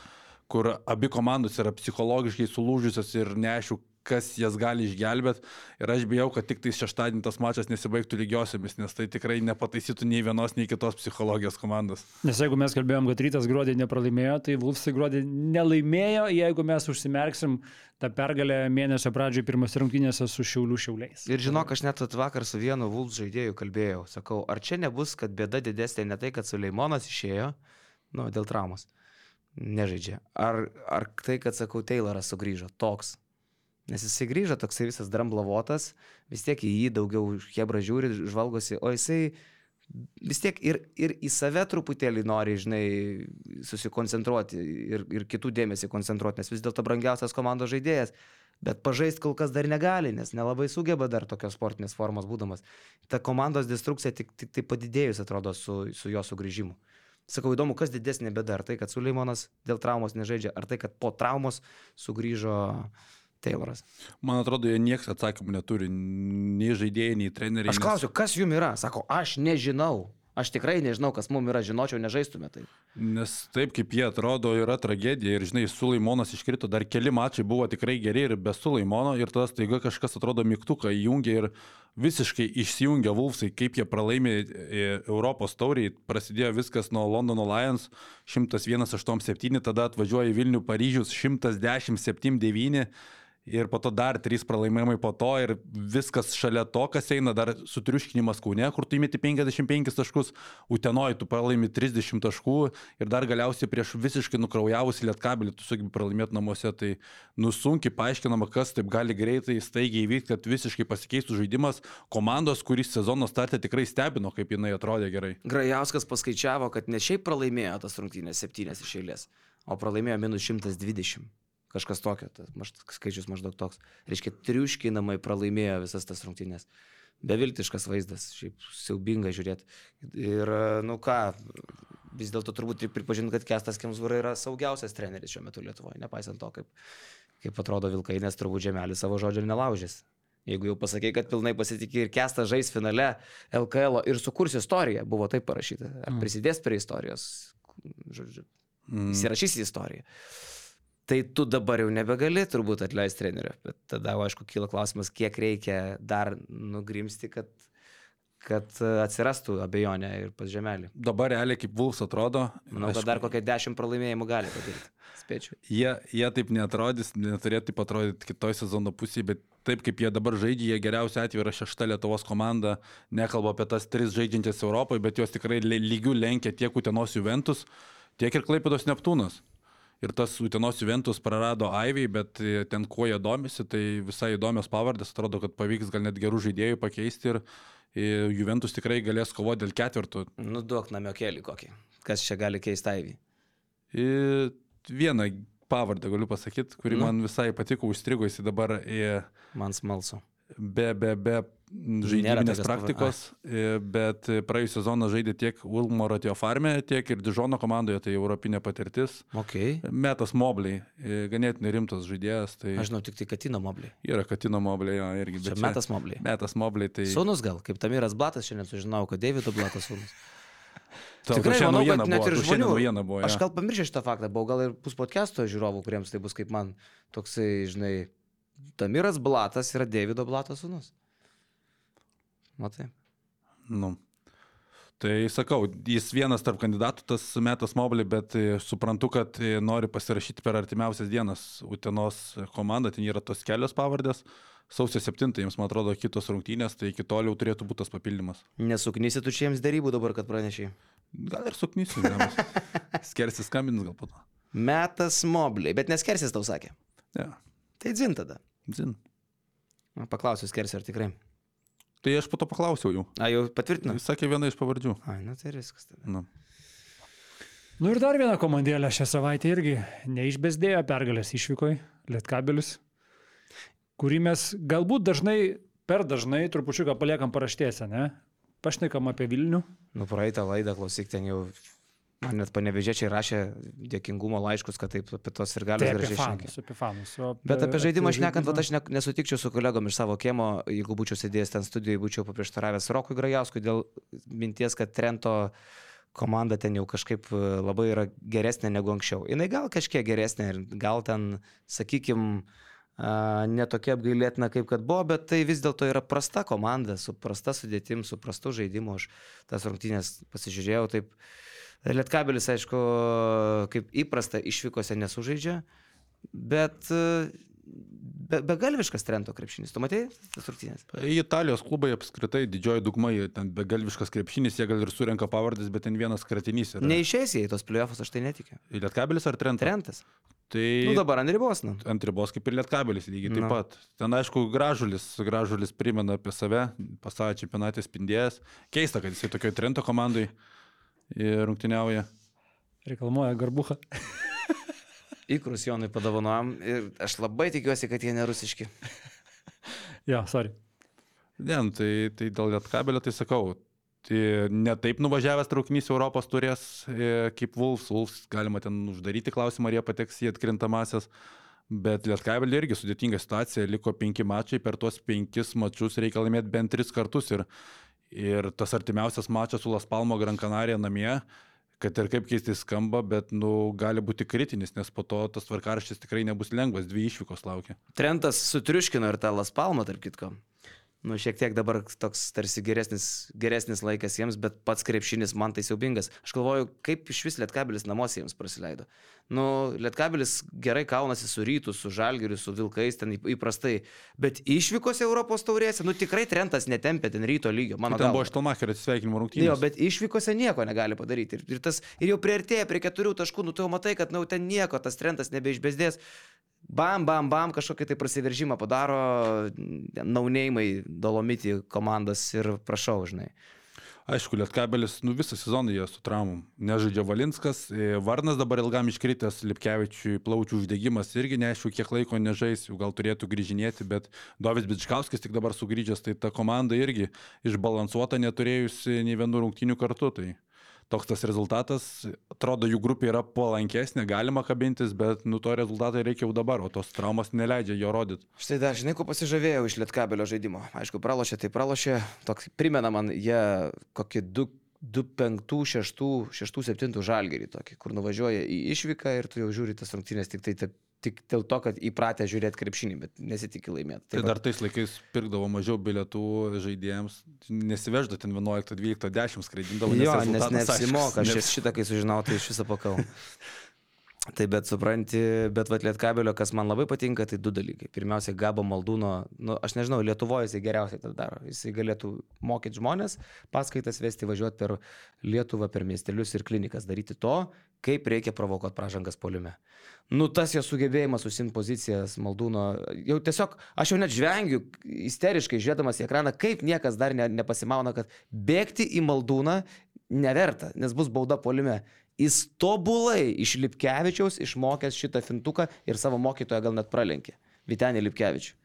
kur abi komandos yra psichologiškai sulūžusios ir neaišku, kas jas gali išgelbėti. Ir aš bijau, kad tik tai šeštadienį tas mačas nesibaigtų lygiosiamis, nes tai tikrai nepataisytų nei vienos, nei kitos psichologijos komandos. Nes jeigu mes kalbėjom, kad rytas gruodį nepralaimėjo, tai Vulfsai gruodį nelaimėjo, jeigu mes užsimerksim tą pergalę mėnesio pradžioje pirmose rungtynėse su Šiaulių Šiauliais. Ir žinok, aš net vakar su vienu Vulfs žaidėju kalbėjau, sakau, ar čia nebus, kad bėda didesnė ne tai, kad Suleimonas išėjo, nu, dėl traumos nežaidžia. Ar, ar tai, kad sakau, Tayloras sugrįžo toks. Nes jisai grįžo toksai visas dramblavotas, vis tiek į jį daugiau Hebra žiūri, žvalgosi, o jisai vis tiek ir, ir į save truputėlį nori, žinai, susikoncentruoti ir, ir kitų dėmesį koncentruoti, nes vis dėlto brangiausias komandos žaidėjas, bet pažaisti kol kas dar negali, nes nelabai sugeba dar tokios sportinės formos būdamas. Ta komandos destrukcija tik, tik tai padidėjus atrodo su, su jo sugrįžimu. Sakau, įdomu, kas didesnė bėda, ar tai, kad Suleimonas dėl traumos nežaidžia, ar tai, kad po traumos sugrįžo Tayloras. Man atrodo, jie niekas atsakymų neturi, nei žaidėjai, nei treneriai. Aš klausiu, kas jums yra? Sako, aš nežinau. Aš tikrai nežinau, kas mums yra, žinočiau, nežaistume tai. Nes taip kaip jie atrodo, yra tragedija ir, žinai, Sulaimonas iškrito, dar keli mačai buvo tikrai geri ir be Sulaimono ir tada staiga kažkas atrodo mygtuką įjungia ir visiškai išsijungia Vulfsai, kaip jie pralaimė e, Europos tauriai, prasidėjo viskas nuo Londono Lions 101-87, tada atvažiuoja į Vilnių Paryžius 110-79 ir po to dar trys pralaimėjimai po to ir viskas šalia to, kas eina, dar sutriuškinimas Kūne, kur tu įmeti 55 taškus, Utenoj tu pralaimi 30 taškų ir dar galiausiai prieš visiškai nukraujavusi lietkabelį tu sugebi pralaimėti namuose, tai nusunkiai paaiškinama, kas taip gali greitai, staigiai įvykti, kad visiškai pasikeistų žaidimas komandos, kuris sezono startė tikrai stebino, kaip jinai atrodė gerai. Grajauskas paskaičiavo, kad ne šiaip pralaimėjo tas rungtynės septynės iš eilės, o pralaimėjo minus 120. Kažkas tokio, tas maž, skaičius maždaug toks. Reiškia, triuškinamai pralaimėjo visas tas rungtynės. Beviltiškas vaizdas, šiaip siaubinga žiūrėti. Ir, nu ką, vis dėlto turbūt pripažinti, kad Kestas Kemsvara yra saugiausias treneris šiuo metu Lietuvoje, nepaisant to, kaip, kaip atrodo Vilkai, nes turbūt Žemelis savo žodžio nelaužys. Jeigu jau pasakai, kad pilnai pasitikė ir Kestas žais finale LKL ir sukurs istoriją, buvo taip parašyta, ar prisidės prie istorijos, žodžiu, mm. įsirašys į istoriją tai tu dabar jau nebegali turbūt atleisti trenerio. Bet tada, aišku, kyla klausimas, kiek reikia dar nugrimsti, kad, kad atsirastų abejonė ir pas žemelį. Dabar realiai kaip Vulfs atrodo. Manau, kad dar kokią dešimt pralaimėjimų gali patirti. Spėčiau. Jie, jie taip netrodys, neturėtų taip atrodyti kitoj sezono pusėje, bet taip kaip jie dabar žaidžia, jie geriausiai atveju yra šešta Lietuvos komanda, nekalba apie tas tris žaidžiančias Europoje, bet jos tikrai lygių lenkia tiek Utenos Juventus, tiek ir Klaipėdos Neptūnas ir tas Utenos Juventus prarado Aivį, bet e, ten kuo jie domisi, tai visai įdomios pavardės, atrodo, kad pavyks gal net gerų žaidėjų pakeisti ir e, Juventus tikrai galės kovoti dėl ketvirtų. Nu, duok namiokėlį kokį. Kas čia gali keisti Aivį? Ir vieną pavardę galiu pasakyti, kuri nu. man visai patiko, užstrigo jis dabar. Į... Man smalsu. Be, be, be žaidybinės praktikos, Ai. bet praėjusią sezoną žaidė tiek Wilmoro Tio Farme, tiek ir Dižono komandoje, tai europinė patirtis. Okay. Metas Mobliai, ganėtinai rimtas žaidėjas. Tai... Aš žinau tik tai Katino Mobliai. Yra Katino Mobliai, jo, irgi. Bet čia Metas Mobliai. Metas Mobliai, tai... Sūnus gal, kaip Tamiras Blatas, šiandien sužinau, kad Davido Blatas sūnus. Tikrai manau, kad net buvo, ir žmonių. Buvo, ja. Aš gal pamiršiu šitą faktą, buvau gal ir pus podcast'o žiūrovų, kuriems tai bus kaip man toksai, žinai, Tamiras Blatas yra Davido Blato sūnus. Matai. Nu. Tai sakau, jis vienas tarp kandidatų, tas metas mobilį, bet e, suprantu, kad e, nori pasirašyti per artimiausias dienas Utenos komandą, ten yra tos kelios pavardės. Sausio 7, jiems man atrodo kitos rungtynės, tai iki toliau turėtų būti tas papildymas. Nesuknysi tu šiems darybų dabar, kad pranešiai? Gal ir suknysiu, skersis skambins gal po to. Metas mobiliai, bet neskersis tau sakė. Ja. Tai dzin tada. Dzin. Paklausiu skersi, ar tikrai. Tai aš po to paklausiau jų. A, jau patvirtino? Jis sakė vieną iš pavardžių. A, na tai viskas tada. Nu. Nu ir dar viena komandėlė šią savaitę irgi neišbesdėjo pergalės išvykoje, Lietkabelis, kurį mes galbūt dažnai, per dažnai trupučiuką paliekam paraštėse, ne? Pašnekam apie Vilnių. Nu, praeitą laidą klausyk, ten jau Man net panevežėčiai rašė dėkingumo laiškus, kad taip apie tos ir gali gražiai šnekėti. Bet apie žaidimą aš nekant, aš ne, nesutikčiau su kolegom iš savo kiemo, jeigu būčiau sėdėjęs ten studijoje, būčiau paprieštaravęs Rokui Grajauskui dėl minties, kad Trento komanda ten jau kažkaip e, labai yra geresnė negu anksčiau. Jis gal kažkiek geresnė ir gal ten, sakykim, netokia apgailėtina, kaip kad buvo, bet tai vis dėlto yra prasta komanda, su prasta sudėtim, su prastu žaidimu. Aš tas rungtynės pasižiūrėjau taip. Lietkabelis, aišku, kaip įprasta, išvykose nesužaidžia, bet be, begalviškas Trento krepšinis. Tu matei tas rungtynės? Italijos klubai apskritai didžioji dauguma, jie ten begalviškas krepšinis, jie gal ir surenka pavardės, bet ten vienas kratinys yra. Neišės jie į tos playoffs, aš tai netikiu. Lietkabelis ar Trentas? Trentas. Tai Nu dabar ant ribos, nu. ant ribos kaip ir Lietkabelis lygiai taip Nu. pat. Ten aišku, gražulis, gražulis primena apie save, pasaulio čempionatės spindėjęs. Keista, kad jisai tokio Trento komandai rungtyniauja. Reklamuoja garbuchą. Įkrus Jonui padovanojom ir aš labai tikiuosi, kad jie nerusiški. Jo, sorry. Ne, nu, tai, tai dėl Lietkabelio tai sakau. Tai ne taip nuvažiavęs traukinys Europos turės e, kaip Wolfs. Wolfs galima ten uždaryti klausimą, ar jie pateks į atkrintamasias. Bet Lietkabelį irgi sudėtinga situacija. Liko penki mačai, per tuos penkis mačius reikia laimėti bent tris kartus. Ir, ir tas artimiausias mačas su Las Palmo Gran Canaria namie, kad ir kaip keistai skamba, bet nu, gali būti kritinis, nes po to tas tvarkaraštis tikrai nebus lengvas, dvi išvykos laukia. Trentas sutriuškino ir tą Las Palmą, tarp kitko. Nu, šiek tiek dabar toks tarsi geresnis, geresnis laikas jiems, bet pats krepšinis man tai siaubingas. Aš galvoju, kaip iš vis Lietkabilis namuose jiems praleido. Nu, Lietkabilis gerai kaunasi su rytu, su žalgiriu, su vilkais, ten įp- įprastai. Bet išvykose Europos taurėse, nu tikrai Trentas netempė ten ryto lygio, mano Ten buvo galva. Štelmacherio atsisveikinimo rungtynės. Jo, bet išvykose nieko negali padaryti. Ir, ir, tas, ir jau prieartėja prie keturių taškų, nu tu jau matai, kad nu, ten nieko, tas trendas nebeišbėsdės. Bam, bam, bam, kažkokį tai prasiveržimą padaro naunėjimai Dolomitį komandas ir prašau, žinai. Aišku, Lietkabelis, nu visą sezoną jie su traumom. Nežaidžia Valinskas, e, Varnas dabar ilgam iškritęs, Lipkevičiui plaučių uždegimas irgi neaišku, kiek laiko nežais, jau gal turėtų grįžinėti, bet Dovis Bičkauskis tik dabar sugrįžęs, tai ta komanda irgi išbalansuota, neturėjusi nei vienų rungtynių kartu. Tai toks tas rezultatas, atrodo, jų grupė yra palankesnė, galima kabintis, bet nu to rezultatai reikia jau dabar, o tos traumos neleidžia jo rodyti. Štai dar, žinai, ko pasižavėjau iš Lietkabelio žaidimo. Aišku, pralošė, tai pralošė, toks primena man, jie kokį 2, 2 5, 6, 6, 7 žalgerį tokį, kur nuvažiuoja į išvyką ir tu jau žiūri tas rungtynės tik, tai, taip, tik dėl to, kad įpratę žiūrėti krepšinį, bet nesitikė laimėti. Tai dar tais laikais pirkdavo mažiau bilietų žaidėjams, nesiveždavo ten 11, 12, 10 skraidindavo. Jo, nes neapsimoka, aš nes... šitą, kai sužinau, tai iš viso pakau. Tai bet supranti, bet vat Lietkabelio, kas man labai patinka, tai du dalykai. Pirmiausia, Gabo Maldūno, nu, aš nežinau, Lietuvoje jisai geriausiai tą daro. Jisai galėtų mokyti žmonės, paskaitas vesti, važiuoti per Lietuvą, per miestelius ir klinikas, daryti to, kaip reikia provokuoti pražangas poliume. Nu, tas jo sugebėjimas užsimti pozicijas Maldūno, jau tiesiog, aš jau net žvengiu, isteriškai žiūrėdamas į ekraną, kaip niekas dar ne, nepasimauna, kad bėgti į Maldūną neverta, nes bus bauda poliume. Jis tobulai iš Lipkevičiaus išmokęs šitą fintuką ir savo mokytoją gal net pralenkė. Vitenį Lipkevičių.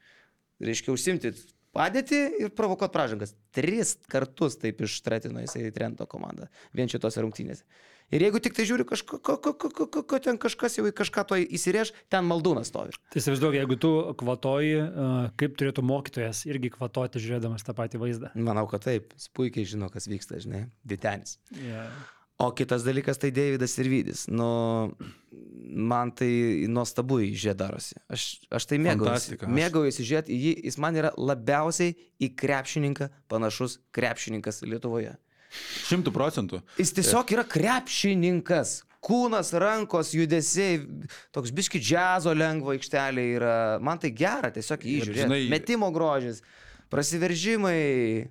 Reiškia užsimti padėti ir provokuoti pražangas. Tris kartus taip ištratino jisai Trento komandą. Vien šitose rungtynėse. Ir jeigu tik tai žiūri, kažko, ko, ko, ko, ko, ko, ko ten kažkas jau į kažką to įsirėž, ten maldūnas stovi. Tai įsivaizduok, jeigu tu kvatoji, kaip turėtų mokytojas irgi kvatoti žiūrėdamas tą patį vaizdą. Manau, kad taip. Jis puikiai žino, kas vyksta, žinai. Vitenis. Yeah. O kitas dalykas tai Davidas ir Vydis. Nu, man tai nuostabu į jį darosi. Aš, aš tai mėgaujuosi. Mėgaujuosi žiūrėti į jį. Jis man yra labiausiai į krepšininką panašus krepšininkas Lietuvoje. Šimtų procentų. Jis tiesiog yra krepšininkas. Kūnas, rankos, judesiai, toks biški džiazo lengvo aikštelė yra. Man tai gera tiesiog jį žiūrėti. žinai- Metimo grožis, prasiveržimai,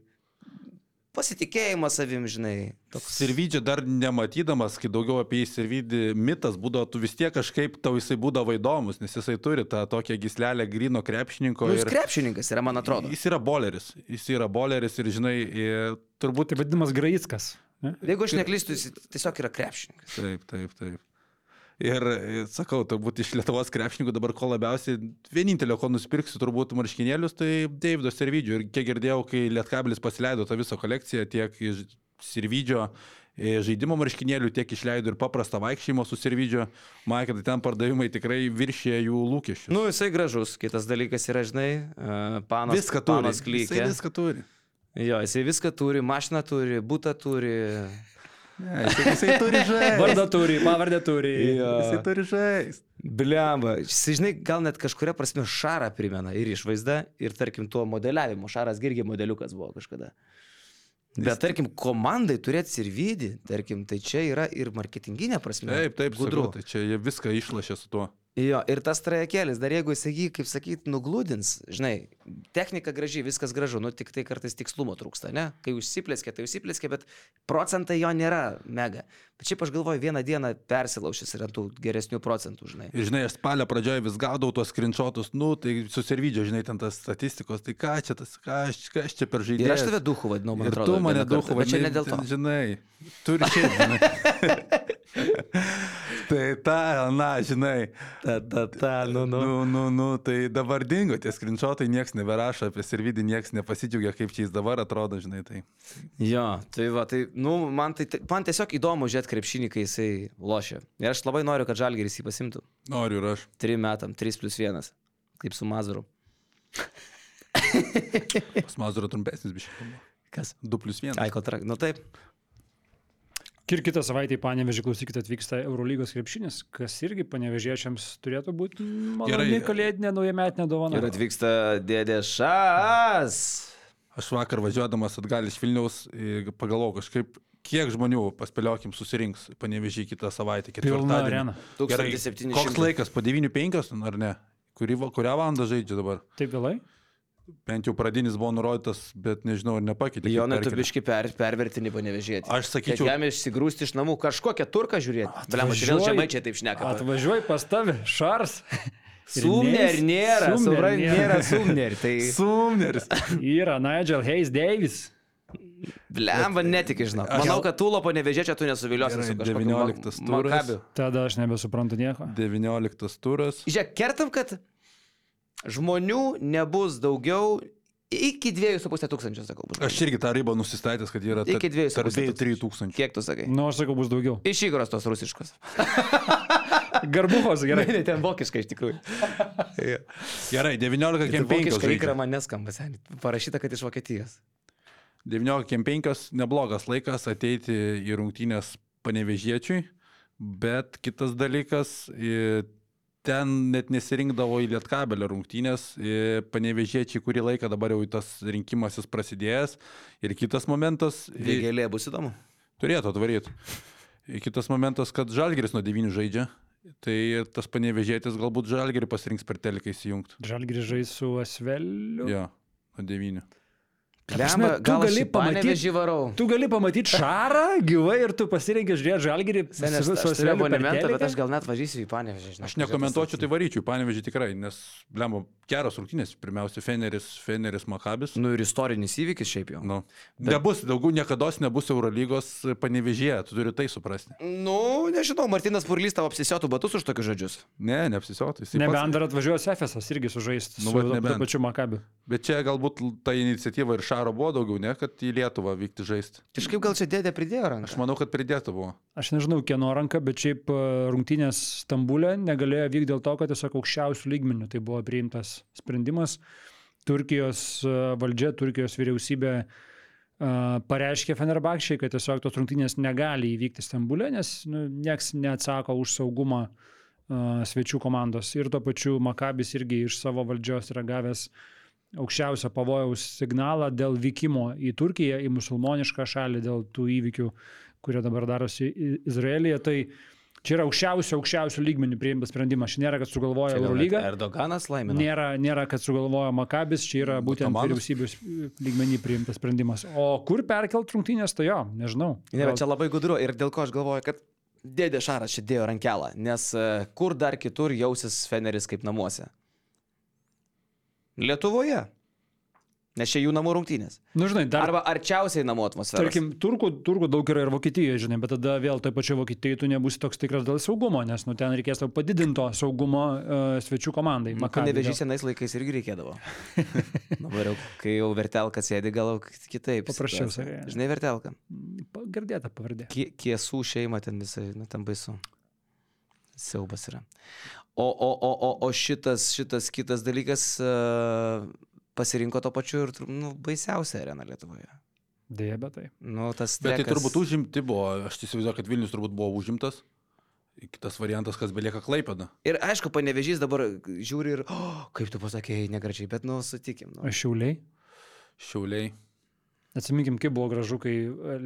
pasitikėjimas savim, žinai. Toks Sirvidžio dar nematydamas, kai daugiau apie jį Sirvidį mitas būdavo, tu vis tiek kažkaip tau jisai būdavo įdomus, nes jisai turi tą tokią gislelę grino krepšininko. Nu, jis ir- krepšininkas yra, man atrodo. Jis yra boleris. Jis yra boleris ir, žinai, ir turbūt... Tai vadinamas Graickas. ne? Jeigu aš neklystu, jis tiesiog yra krepšininkas. Taip, taip, taip. Ir e, sakau, turbūt iš Lietuvos krepšininkų dabar ko labiausiai, vienintelio, ko nusipirksiu, turbūt marškinėlius, tai Davido Servidžio. Ir kiek girdėjau, kai Lietkabilis pasileido tą visą kolekciją, tiek iš Servidžio e, žaidimo marškinėlių, tiek išleido ir paprastą vaikščiojimo su Servidžio, man, kad ten pardavimai tikrai viršė jų lūkesčius. Nu, jisai gražus. Kitas dalykas yra, žinai, uh, panas. viską turi. Panas Jisai klykė. viską turi. Jo, jisai viską turi, mašiną turi, būtą turi. Ne, jisai, jisai turi žaisti. Vardą turi, pavardę turi. Jo. Jisai turi žaisti. Bliamba, jis, žinai, gal net kažkuria prasme Šarą primena ir išvaizda, ir tarkim tuo modeliavimu. Šaras irgi modeliukas buvo kažkada. Bet tarkim, komandai turėti sirvidį, tarkim, tai čia yra ir marketinginė prasme. Taip, taip, gudru. gudru. Tai čia jie viską išlašė su tuo. Jo, ir tas trajekėlis, dar jeigu jis jį, kaip sakyt, nuglūdins, žinai, technika graži, viskas gražu, nu tik tai kartais tikslumo trūksta, ne? Kai užsiplėskė, tai užsiplėskė, bet procentai jo nėra mega. Bet šiaip aš galvoju, vieną dieną persilaušęs ant tų geresnių procentų, žinai. Ir žinai, aš spalio pradžioje vis gaudavau tuos skrinčiotus, nu, tai susirvydžio, žinai, ten tas statistikos, tai ką čia tas, ką aš, ką aš čia per žaidimą. Ir aš tave duhu vadinau, man Ir atrodo. tu mane kartą, daug bet čia ne dėl to. Žinai, turi šiaip, žinai. tai ta, na, žinai. Ta, ta, ta, nu, nu. Nu, nu, nu, tai dabar dingo tie skrinčiotai, niekas neberašo apie servidį, niekas nepasidžiaugia, kaip čia jis dabar atrodo, žinai. Tai. Jo, tai va, tai, nu, man, tai, tai, man tiesiog įdomu žiūrėti krepšinį, kai jisai lošia. Ir aš labai noriu, kad Žalgeris jį pasimtų. Noriu ir aš. Trim metam, 3 plus 1, kaip su Mazaru. Pas Mazuro trumpesnis biškai. Kas? 2 plus 1. Ai, kontrakt. Nu taip. Ir kitą savaitę į Panevežį, klausykite, atvyksta Eurolygos krepšinis, kas irgi panevežiečiams turėtų būti maloni kalėdinė naujametinė dovana. Ir atvyksta dėdė Šas. Aš vakar važiuodamas atgal iš Vilniaus e, pagalvojau kažkaip, kiek žmonių paspėliokim susirinks panevežį kitą savaitę. Ketvirtadienį. Gerai, 1700. koks laikas, po 9.5 ar ne? Kuri, kurią valandą žaidžia dabar? Taip vėlai? Bent jau pradinis buvo nurodytas, bet nežinau, ar nepakeitė. Jonai, tu biški per, pervertini panevežėti. Aš sakyčiau- Jam išsigrūsti iš namų kažkokią turką žiūrėti. Blem, aš vėl žemai čia taip šneka. Atvažiuoji pas tave, Šars. Sumner nėra, Sumner supranti, nėra Sumner. Tai, Sumneris. Yra Nigel Hayes Davis. Blem, netiki, žinau. Manau, kad tūlo panevežėčio tu nesuviliosi su kažkokiu 19 ma- turas. makabiu. Tada aš nebesuprantu nieko. 19 turas. Žiūrėk, kertam, kad žmonių nebus daugiau iki 2,5 tūkstančių, sakau. Bus. Aš irgi tą ribą nusistatęs, kad yra Iki dviejų su tarp puse 2-3 tūkstančių. Kiek tu sakai? Nu, aš sakau, bus daugiau. Iš įgros tos rusiškos. Garbuhos, gerai. Ne, ten vokiškai iš tikrųjų. Gerai, 19 kem 5. Vokiškai įkra man neskamba, seniai. Parašyta, kad iš Vokietijos. 19 kem 5 neblogas laikas ateiti į rungtynės panevežiečiui, bet kitas dalykas, ten net nesirinkdavo į Lietkabelio rungtynės, panevežiečiai kurį laiką dabar jau tas rinkimasis prasidėjęs. Ir kitas momentas, Vėgėlė bus įdomu. turėtų atvaryti. Ir Kitas momentas, kad Žalgeris nuo 9 žaidžia. Tai ir tas panevežėtis galbūt Žalgerį pasirinks per teliką įsijungti. Žalgris žais su Asveliu. Jo, nuo 9. Lemba, tu gal gali pamatyti pamatyt- žyvarau. Tu gali pamatyti Šarą gyvai ir tu pasirinkai žiūrėti Žalgirį Senės, su, aš su turiu abonementą, bet aš gal net važiuosiu į Panevežį. žinok, Aš nekomentuočiau, tai varyčiau, panevežį tikrai, nes, blemba, geros rungtynės. Pirmiausia, Feneris, Feneris Makabis. Nu ir istorinis įvykis šiaip jau. Nu. Nebus, daugiau niekada nebus Eurolygos panevežėje, tu turi tai suprasti. Nu, nežinau, Martinas Purlys tavo apsisiotų batus už tokius žodžius. Ne, neapsisiotai. jisai Nebent pats- dar atvažiuos Efesas irgi sužaisti Nu, su tuo nebent. pačiu Makabiu. Bet čia galbūt ta iniciatyva ir Šaro buvo daugiau, ne, kad į Lietuvą vykti žaisti. Kažkaip gal čia dėdė pridėjo Aš ranką. manau, kad pridėta buvo. Aš nežinau, kieno ranka, bet šiaip e, rungtynės Stambulė negalėjo vykti dėl to, kad tiesiog aukščiausių lygmenių tai buvo priimtas sprendimas. Turkijos e, valdžia, Turkijos vyriausybė e, pareiškė Fenerbakščiai, kad tiesiog tos rungtynės negali įvykti Stambulė, nes nu, nieks neatsako už saugumą svečių komandos. Ir tuo pačiu Makabis irgi iš savo valdžios yra gavęs aukščiausio pavojaus signalą dėl vykimo į Turkiją, į musulmonišką šalį, dėl tų įvykių, kurie dabar darosi I- Izraelyje. Tai čia yra aukščiausio, aukščiausio lygmenių priimtas sprendimas. Čia nėra, kad sugalvoja Eurolyga. Erdoganas laimina. Nėra, nėra, kad sugalvojo Makabis, čia yra būtent komandos. vyriausybės lygmenį priimtas sprendimas. O kur perkelt rungtynės, tai jo, nežinau. Ne, bet čia labai gudru ir dėl ko aš galvoju, kad dėdė Šaras čia dėjo rankelą, nes e, kur dar kitur jausis Feneris kaip namuose? Lietuvoje. Nes čia jų namų rungtynės. Nu, žinai, dar. Arba arčiausiai namų atmosferos. Tarkim, turkų, turkų daug yra ir Vokietijoje, žinai, bet tada vėl toje pačioje Vokietijoje tu nebūsi toks tikras dėl saugumo, nes nu, ten reikės tau padidinto saugumo uh, svečių komandai. Maccabi Nevežys dėl- senais laikais irgi reikėdavo. Dabar jau, kai jau vertelka sėdi, gal kitaip. Paprasčiau situacija. sakai. Žinai vertelką. Pa- Girdėta pavardė. Kie- Kiesų šeima ten visai, nu ten baisu. Siaubas yra. O, o, o, o, o šitas, šitas kitas dalykas uh, pasirinko to pačiu ir nu, baisiausią areną Lietuvoje. Dėja, bet tai. Nu, tas Bet tai trekas- turbūt užimti buvo, aš įsivaizduoju, kad Vilnius turbūt buvo užimtas. Kitas variantas, kas belieka klaipėda. Ir aišku, panevežys dabar žiūri ir, oh, kaip tu pasakėjai, negražiai, bet nu, sutikim. Nu. Šiauliai. Šiauliai. Atsiminkim, kaip buvo gražu, kai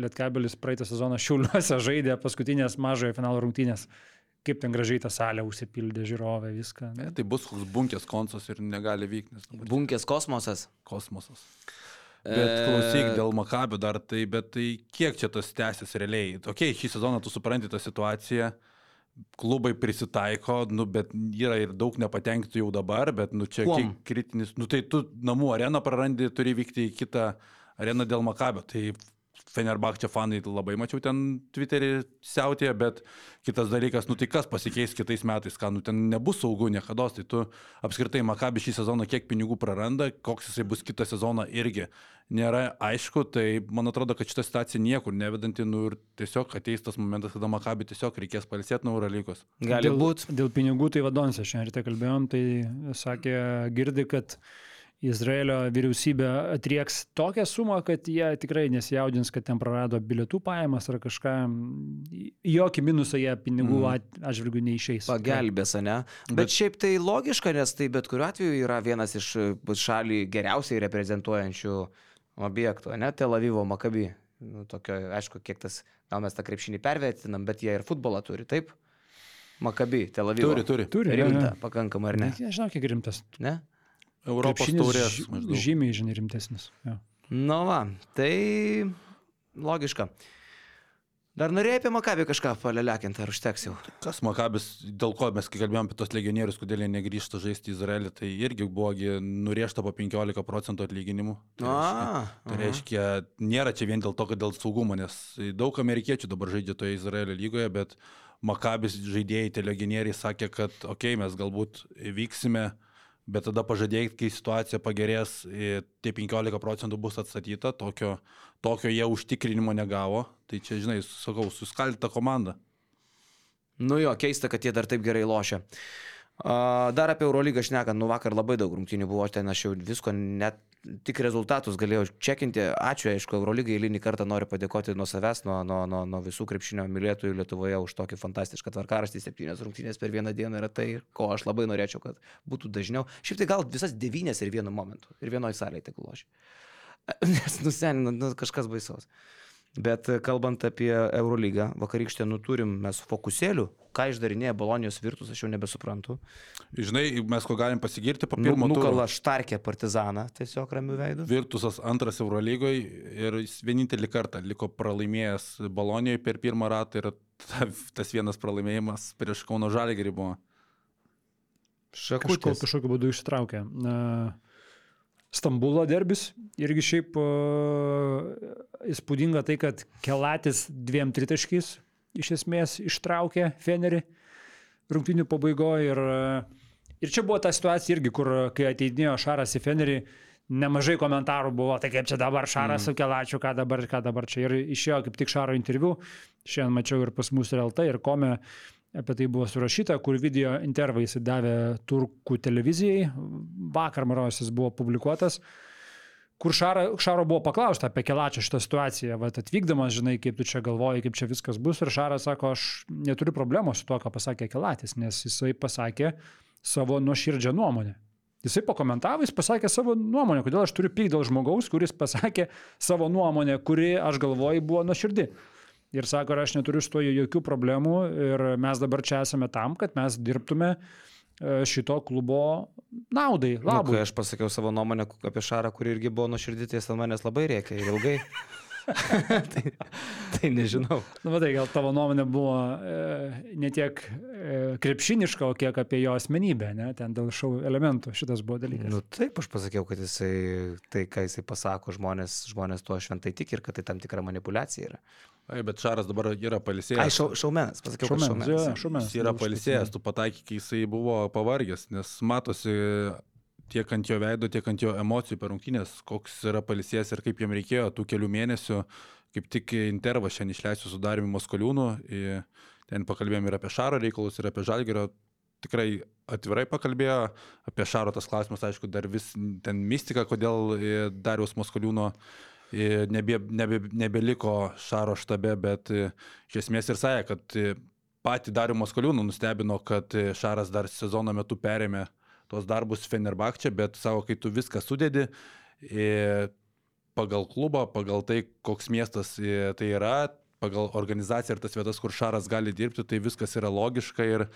Lietkabelis praeitą sezoną Šiauliuose žaidė paskutinės mažojo finalo rungtynės. Kaip ten gražiai ta salė užsipildė žiūrovę, viską. Ne, tai bus koks bunkės koncas ir negali vykti. nes Bunkės kosmosas. Kosmosas. Bet klausyk, dėl Makabio dar tai, bet tai kiek čia tas tęsis realiai? Ok, šį sezoną tu supranti tą situaciją, klubai prisitaiko, nu, bet yra ir daug nepatenkintų jau dabar, bet nu, čia Kuom? kritinis, nu, tai tu namų areną prarandi, turi vykti į kitą areną dėl Makabio. Tai Fenerbakčio fanai labai mačiau ten Twitterį siautėje, bet kitas dalykas, nu tai kas pasikeis kitais metais, ką, nu ten nebus saugu niekada, tai tu apskritai Makabi šį sezoną kiek pinigų praranda, koks jisai bus kitą sezoną irgi nėra aišku, tai man atrodo, kad šita situacija niekur nevedanti, nu ir tiesiog ateis tas momentas, kada Makabi tiesiog reikės palsėti nuo Eurolygos. Gali dėl, būti. Dėl pinigų tai vadonse šiandien ryte kalbėjom, tai sakė, girdi, kad Izraelio vyriausybė atrieks tokią sumą, kad jie tikrai nesijaudins, kad ten prarado bilietų pajamas ar kažką. Jokį minusą jie pinigų mm. atžvilgių neišeis. Pagelbės, ne? Bet, bet šiaip tai logiška, nes tai bet kuriuo atveju yra vienas iš šalį geriausiai reprezentuojančių objektų, ne? Tel Avivo Makabi. Nu, tokio, aišku, kiek tas, gal mes tą krepšinį pervertinam, bet jie ir futbolą turi, taip? Makabi, Tel Avivo. Turi, turi. Turi, Rimta, ne, ne. pakankamai ar ne? Nežinau, kiek rimtas. Ne? Europos taurės. Žymiai, žinai, rimtesnis. Jo. Nu va, tai logiška. Dar norėjai apie Makabį kažką palelekinti, ar užteks jau? Kas Makabis, dėl ko mes kai kalbėjome apie tos legionierius, kodėl jie negrįžta žaisti į Izraelį, tai irgi buvogi nuriešta po 15 procentų atlyginimų. Tai reiškia, Tai reiškia, nėra čia vien dėl to, kad dėl saugumo, nes daug amerikiečių dabar žaidžia toje Izraelio lygoje, bet Makabis žaidėjai, tie legionieriai sakė, kad okei, okay, mes galbūt vyksime, bet tada pažadėjai, kai situacija pagerės, tie 15 procentų bus atstatyta, tokio, tokio jie užtikrinimo negavo. Tai čia, žinai, sakau, suskaldyta komanda. Nu jo, keista, kad jie dar taip gerai lošia. Dar apie Eurolygą šnekant, nu vakar labai daug rungtynių buvo, ten aš jau visko net tik rezultatus galėjau čekinti. Ačiū, aišku, Eurolygai eilinį kartą noriu padėkoti nuo savęs, nuo, nuo, nuo, nuo visų krepšinio mylėtojų Lietuvoje už tokį fantastišką tvarkaraštį. Septynės rungtynės per vieną dieną yra tai, ko aš labai norėčiau, kad būtų dažniau. Šiaip tai gal visas devynės ir vienu momentu. Ir vienoje salėje tik lošia. Nes nusenina nu, kažkas baisaus. Bet e, kalbant apie Eurolygą, vakarykštę nuturim mes fokusėlių, ką išdarinėja Bolonijos virtus, aš jau nebesuprantu. Žinai, mes ko galim pasigirti po Nu, pirmo turo. Nukala Štarkė partizaną tiesiog ramių veidų. Virtusas antras Eurolygoje ir jis vienintelį kartą liko pralaimėjęs Balonijoje per pirmą ratą ir ta, tas vienas pralaimėjimas prieš Kauno Žalgirį buvo. Kažko, Šakutės. kažkokiu būdu išsitraukė. Na, Stambulo derbis irgi šiaip uh, įspūdinga tai, kad Kelatis dviem tritaškiais iš esmės ištraukė Fenerį rungtinių pabaigoje. Ir, uh, ir čia buvo ta situacija irgi, kur kai ateidinėjo Šaras į Fenerį, nemažai komentarų buvo, tai kaip čia dabar Šaras mm. su Kelačiu, ką dabar, ką dabar čia. Ir išėjo kaip tik Šaro interviu, šiandien mačiau ir pas mus ir LT, ir Kome apie tai buvo surašyta, kur video intervą jis davė turkų televizijai, vakar maros jis buvo publikuotas, kur Šara, Šaro buvo paklausta apie Kelačią šitą situaciją, va atvykdamas, žinai, kaip tu čia galvoji, kaip čia viskas bus, ir Šaras sako, aš neturiu problemos su to, ką pasakė Kelatis, nes jisai pasakė savo nuoširdžią nuomonę. Jisai pakomentavo, jis pasakė savo nuomonę, kodėl aš turiu pykti dėl žmogaus, kuris pasakė savo nuomonę, kuri, aš galvoju, buvo nuoširdi. Ir sako, ar aš neturiu su to jokių problemų ir mes dabar čia esame tam, kad mes dirbtume e, šito klubo naudai, Nu, labui. kai aš pasakiau savo nuomonę apie Šarą, kuri irgi buvo nuoširdį, jis ant manęs labai rėkė ir ilgai. tai, tai nežinau. Nu, matai, gal tavo nuomonė buvo e, ne tiek e, krepšiniška, o kiek apie jo asmenybę, ne? ten dėl šau elementų šitas buvo dalykas. Nu taip, aš pasakiau, kad jisai, tai ką jisai pasako, žmonės, žmonės tuo šventai tik ir kad tai tam tikra manipulacija yra. Ai, bet Šaras dabar yra Ai, palisėjęs. šau, šaumenas, pasakiau, kad Šaumenas, jo, šaumenas. šaumenas. Jis yra palisėjęs, tu pataikai, kai jisai buvo pavargęs, nes matosi tiek ant jo veido, tiek ant jo emocijų per rungtynės, koks yra palisėjęs ir kaip jam reikėjo tų kelių mėnesių, kaip tik intervą šiandien išleisiu su Dariumi Moskoliūnu. Ten pakalbėjom ir apie Šaro reikalus, ir apie Žalgerio. Tikrai atvirai kalbėjo apie Šaro tas klausimas, aišku, dar vis ten mistika, kodėl i, Dariaus Moskoliūno nebe, nebe, nebeliko Šaro štabe, bet i, iš esmės ir sąja, kad i, patį Darių Maskoliūną nustebino, kad e, Šaras dar sezono metu perėmė tos darbus Fenerbakčia, bet savo, kai tu viską sudedi, e, pagal klubą, pagal tai, koks miestas e, tai yra, pagal organizaciją ir tas vietas, kur Šaras gali dirbti, tai viskas yra logiška ir,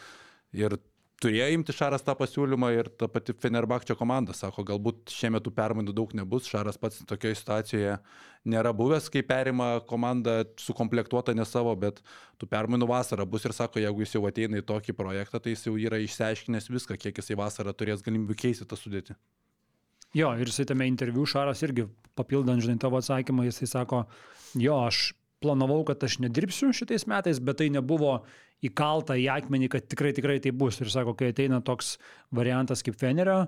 ir turėjo imti Šaras tą pasiūlymą ir ta pati Fenerbakčio komanda sako, galbūt šiemet tų permainų daug nebus, Šaras pats tokioje situacijoje nėra buvęs, kai perima komanda sukomplektuota ne savo, bet tų permainų vasarą bus ir sako, jeigu jis jau ateina į tokį projektą, tai jis jau yra išsiaiškinęs viską, kiek jisai vasarą turės galimybių keisti tą sudėtį. Jo, ir jisai tame interviu Šaras irgi papildant, žinai, tavo atsakymą, jisai sako, jo, aš planavau, kad aš nedirbsiu šitais metais, bet tai nebuvo įkalta į akmenį, kad tikrai tikrai tai bus. Ir sako, kai ateina toks variantas kaip Fenerio,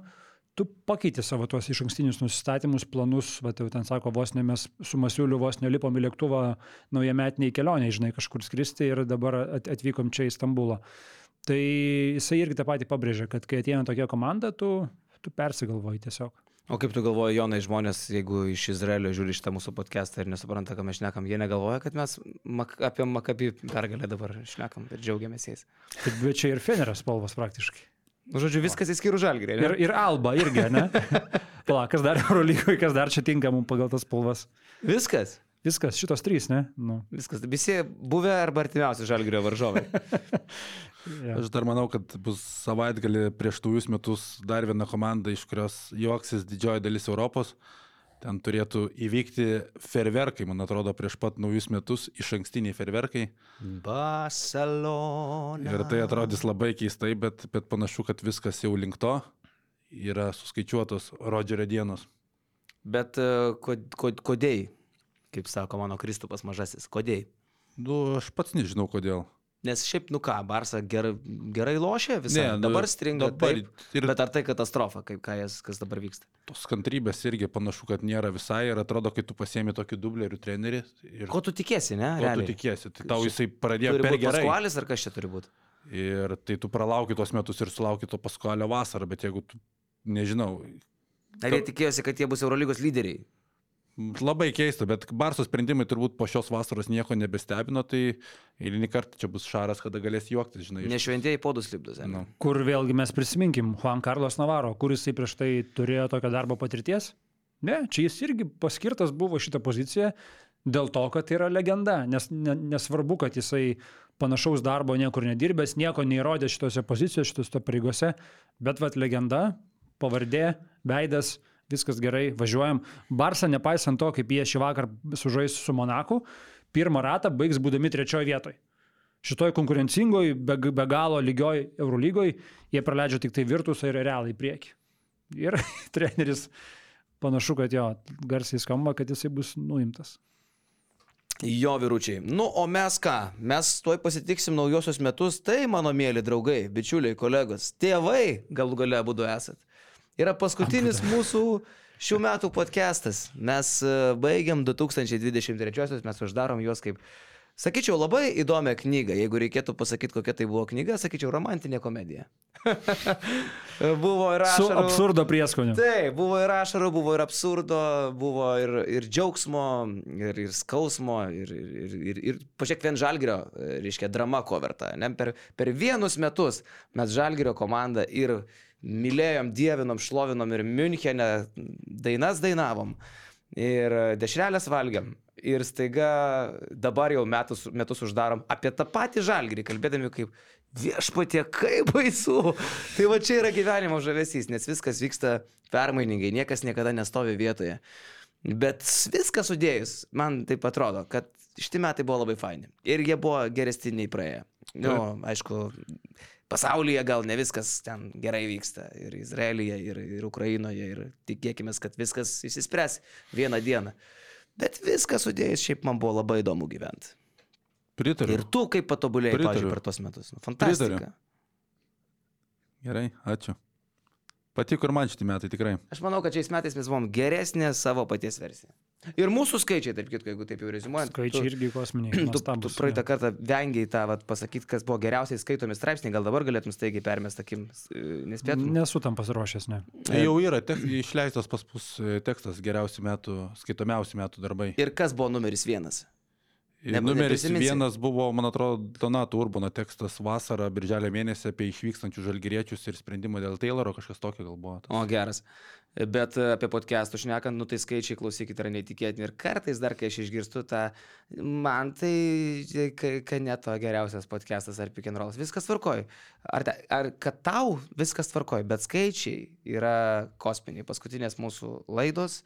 tu pakeiti savo tuos iš ankstinius nusistatymus, planus, va, jau ten sako, vos ne mes su Masiuliu vos nelipom į lėktuvą naujametiniai kelionė, žinai, kažkur skristi ir dabar atvykom čia į Stambulą. Tai jisai irgi tą patį pabrėžia, kad kai ateina tokia komanda, tu, tu persigalvoji tiesiog. O kaip tu galvoji, Jonai, žmonės, jeigu iš Izraelio žiūri šitą mūsų podcastą ir nesupranta, ką mes šnekam, jie negalvoja, kad mes mak apie Makabį pergalę dabar šnekam ir džiaugiamės jais. Bet čia ir Feneras spalvos praktiškai. Nu, žodžiu, viskas įskyrų žalgrį. Ir, ir Alba irgi, ne? Pala, kas dar Eurolygoje, kas dar čia tinka mums pagal tas spalvas? Viskas. Viskas, šitos trys, ne? Nu. Viskas. Visi buvę arba artimiausi žalgrio varžovai. ja. Aš dar manau, kad bus savaitgalį prieš naujus metus dar viena komanda, iš kurios juoksis didžioji dalis Europos. Ten turėtų įvykti ferverkai, man atrodo, prieš pat naujus metus, iš ankstiniai ferverkai. Barcelona. Ir tai atrodys labai keistai, bet, bet panašu, kad viskas jau link to yra suskaičiuotos Rodžerio dienos. Bet uh, kod, kod, kodėl? Kaip sako mano Kristupas mažasis. Kodėl? Nu, aš pats nežinau kodėl. Nes šiaip, nu ką, Barsa ger, gerai lošia visą. Nu, dabar stringa. Dabar, taip, ir... Bet ar tai katastrofa, kaip, jas, kas dabar vyksta? Tos kantrybės irgi panašu, kad nėra visai ir atrodo, kai tu pasiemi tokį dublerių trenerį. Ir... Ko tu tikėsi, ne? Ko realiai? tu tikėsi? Tai tau jisai pradėjo per gerai. Paskualis ar kas čia turi būti? Ir tai tu pralauki tos metus ir sulauki to paskualio vasarą, bet jeigu tu, nežinau. Ar jie tikėjosi, kad jie bus Eurolygos lyderiai? Labai keista, bet Barso sprendimai turbūt po šios vasaros nieko nebestebino, tai eilinį kartą čia bus šaras, kada galės juoktis, žinai. Nešventėjai podus lipdus. Nu. Kur vėlgi mes prisiminkim Juan Carlos Navarro, kuris jisai prieš tai turėjo tokią darbo patirties. Ne, čia jis irgi paskirtas buvo šitą poziciją dėl to, kad tai yra legenda, nes ne, nesvarbu, kad jisai panašaus darbo niekur nedirbęs, nieko neįrodė šitose pozicijose, šitose pareigose, bet vad legenda, pavardė, veidas viskas gerai, važiuojam. Barsa, nepaisant to, kaip jie šį vakar sužais su Monaku, pirmą ratą baigs būdami trečioje vietoje. Šitoj konkurencingoj, be, be galo lygioj Eurolygoj jie praleidžia tik tai virtusą ir realą į priekį. Ir treneris panašu, kad jo garsiai skamba, kad jisai bus nuimtas. Jo vyručiai. Nu, o mes ką? Mes tuoj pasitiksim naujosius metus. Tai, mano mėly draugai, bičiuliai, kolegos, tėvai galų gale būdu esat. Yra paskutinis mūsų šių metų podcastas. Mes e, baigiam 2023, mes uždarom juos kaip, sakyčiau, labai įdomią knygą. Jeigu reikėtų pasakyti, kokia tai buvo knyga, sakyčiau, romantinė komedija. buvo ir ašarų. Su absurdo prieskoniu. Taip, buvo ir ašarų, buvo ir absurdo, buvo ir, ir džiaugsmo, ir, ir skausmo, ir, ir, ir, ir pažiūrėk vien žalgerio, e, reiškia, drama koverta. Ne? Per, per vienus metus mes žalgerio komandą ir mylėjom, dievinom, šlovinom ir Münchenė dainas dainavom. Ir dešrelės valgiam. Ir staiga dabar jau metus, metus uždarom apie tą patį žalgyrį, kalbėdami kaip viešpatie, kaip baisu. Tai va čia yra gyvenimo žavesys, nes viskas vyksta permainingai, niekas niekada nestovi vietoje. Bet viską sudėjus, man taip atrodo, kad šitie metai buvo labai faini. Ir jie buvo geresni nei praėję. Nu, aišku, pasaulyje gal ne viskas ten gerai vyksta. Ir Izraelyje, ir, ir Ukrainoje. Ir tikėkime, kad viskas įsispręs vieną dieną. Bet viską sudėjus, šiaip man buvo labai įdomu gyventi. Pritariu. Ir tu kaip patobulėjai, pažiūrėjau, per tos metus. Nu, fantastika. Pritariu. Gerai, ačiū. Patiko ir man šitie metai tikrai. Aš manau, kad šiais metais mes buvom geresnė savo paties versija. Ir mūsų skaičiai, taip kitko, jeigu taip jau rezumuojant. Skaičiai tu, irgi kosminiai. Tu, tu praeitą kartą vengiai tą pasakyti, kas buvo geriausiai skaitomi straipsniai, gal dabar galėtum staigiai permest, takim, nespėtum. Nesu tam pasiruošęs, ne. Jau yra te, išleistas pas mus e, tekstas geriausių metų, skaitomiausių metų darbai. Ir kas buvo numeris vienas? Numeris neprisiminsi. vienas buvo, man atrodo, Donato Urbono tekstas vasarą, birželio mėnesį apie išvykstančius žalgyriečius ir sprendimą dėl Tayloro, kažkas tokio gal buvo. O geras. Bet apie podcastų šnekant, nu tai skaičiai, klausykit, yra neįtikėtini. Ir kartais dar, kai aš išgirstu tą, man tai, kad net to geriausias podcastas ar pick and rolls, viskas tvarkoj. Ar, ar kad tau viskas tvarkoj, bet skaičiai yra kosminiai. Paskutinės mūsų laidos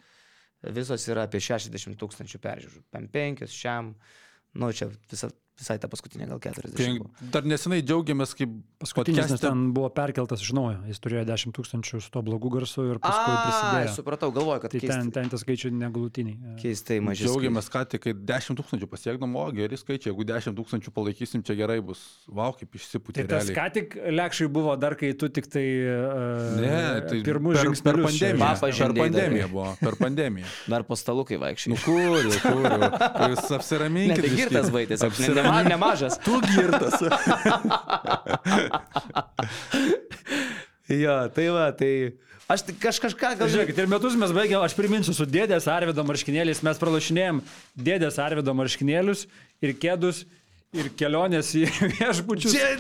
visos yra apie 60 tūkstančių peržiūrų. PM5, šiam, nu čia visa, visai ta paskutinė gal 40. Tai buvo. dar nesenai džiaugiamės, kaip Paskutinis, podcast'e- ten buvo perkeltas iš naujo. Jis turėjo 10 tūkstančių su to blogu garsu ir paskui A, prisidėjo. supratau, galvoju, kad Tai ten, keistai, ten tas skaičiai negalutiniai. keistai mažiau. Džiaugiamės, kad tik kai 10 tūkstančių pasiekdom, o geri skaičiai, jeigu 10 tūkstančių palaikysim, čia gerai bus. Vau, kaip išsipūtė. Tai tas realiai. ką tik lekšai buvo dar, kai tu tik tai uh, Ne, tai pirmus per, per pandemiją. Per pandemiją buvo, per pandemiją. Dar po stalu, kai vaikščiai. Nu kur, kur, jau. jūs apsiraminkite. Ne, tai girtas vaitės, ne, nema, nemažas. Tu girtas. jo, tai va, tai aš kaž, kažką gal Žiūrėkit, ir metus mes baigėm, aš priminsiu, su dėdės Arvido marškinėliais mes pralašinėjom dėdės Arvido marškinėlius ir kėdus ir kelionės į viešbučius. Čia,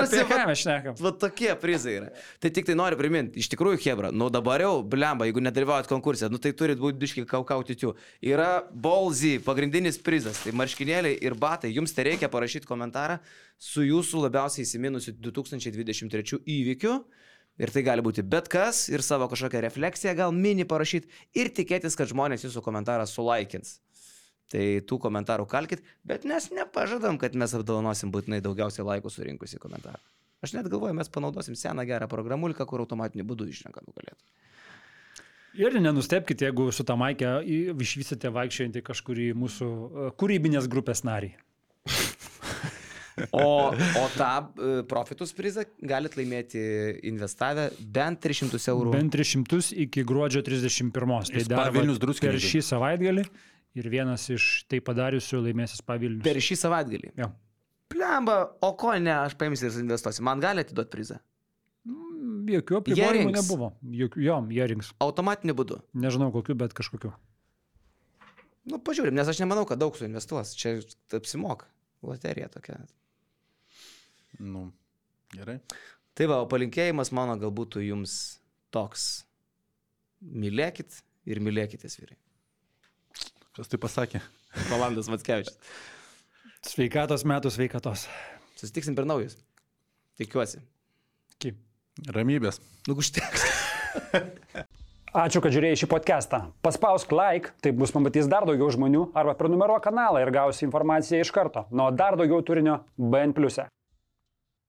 Apie ką mes šnekam? Va tokie prizai yra. Tai tik tai noriu priminti, iš tikrųjų, Hebra, nu dabar jau, blemba, jeigu nedalyvaujat konkursė, nu tai turit būti biški kaukauti tiu. Yra Bolzy, pagrindinis prizas, tai marškinėliai ir batai. Jums tai reikia parašyti komentarą su jūsų labiausiai įsiminusiu 2023 įvykiu. Ir tai gali būti bet kas ir savo kažkokią refleksiją gal mini parašyti ir tikėtis, kad žmonės jūsų komentarą sulaikins. Tai tų komentarų kalkit, bet mes nepažadam, kad mes apdovanosim būtinai daugiausiai laikų surinkusi komentarą. Aš net galvoju, mes panaudosim seną gerą programuliką, kur automatiniu būdu išrenka nugalėtų. Ir nenustepkite, jeigu su tą maikę išvysite vaikščiojantį kažkurį mūsų e, kūrybinės grupės narį. O, o tą e, profitus prizą galit laimėti investavę bent 300 eurų. Bent 300 iki gruodžio 31. Tai dar Vilnius druskininkai. šį savaitgalį ir vienas iš tai padariusių laimėsis pavilnius. Per šį savaitgalį. Jo. Plemba, o ko ne, aš paimsiu ir investuosiu. Man gali atiduoti prizą. Mm, Jokių apribojimų nebuvo. Jokių, jo, jie rinks. Automatiniu būdu. Nežinau kokiu, bet kažkokiu. Nu, pažiūrim, nes aš nemanau, kad daug suinvestuos. Čia apsimoka. Loterija tokia. Nu, gerai. Tai va, o palinkėjimas mano galbūt jums toks. Mylėkit ir mylėkitės vyrai. Kas tai pasakė? Rolandas Matskevičius. Sveikatos metų sveikatos. Susitiksim per naujus. Tikiuosi. Iki. Ramybės. Nu, užteks. Ačiū, kad žiūrėjai šį podcastą. Paspausk like, taip bus pamatys dar daugiau žmonių, arba prenumeruok kanalą ir gausi informaciją iš karto. Nuo dar daugiau turinio BN ⁇. e.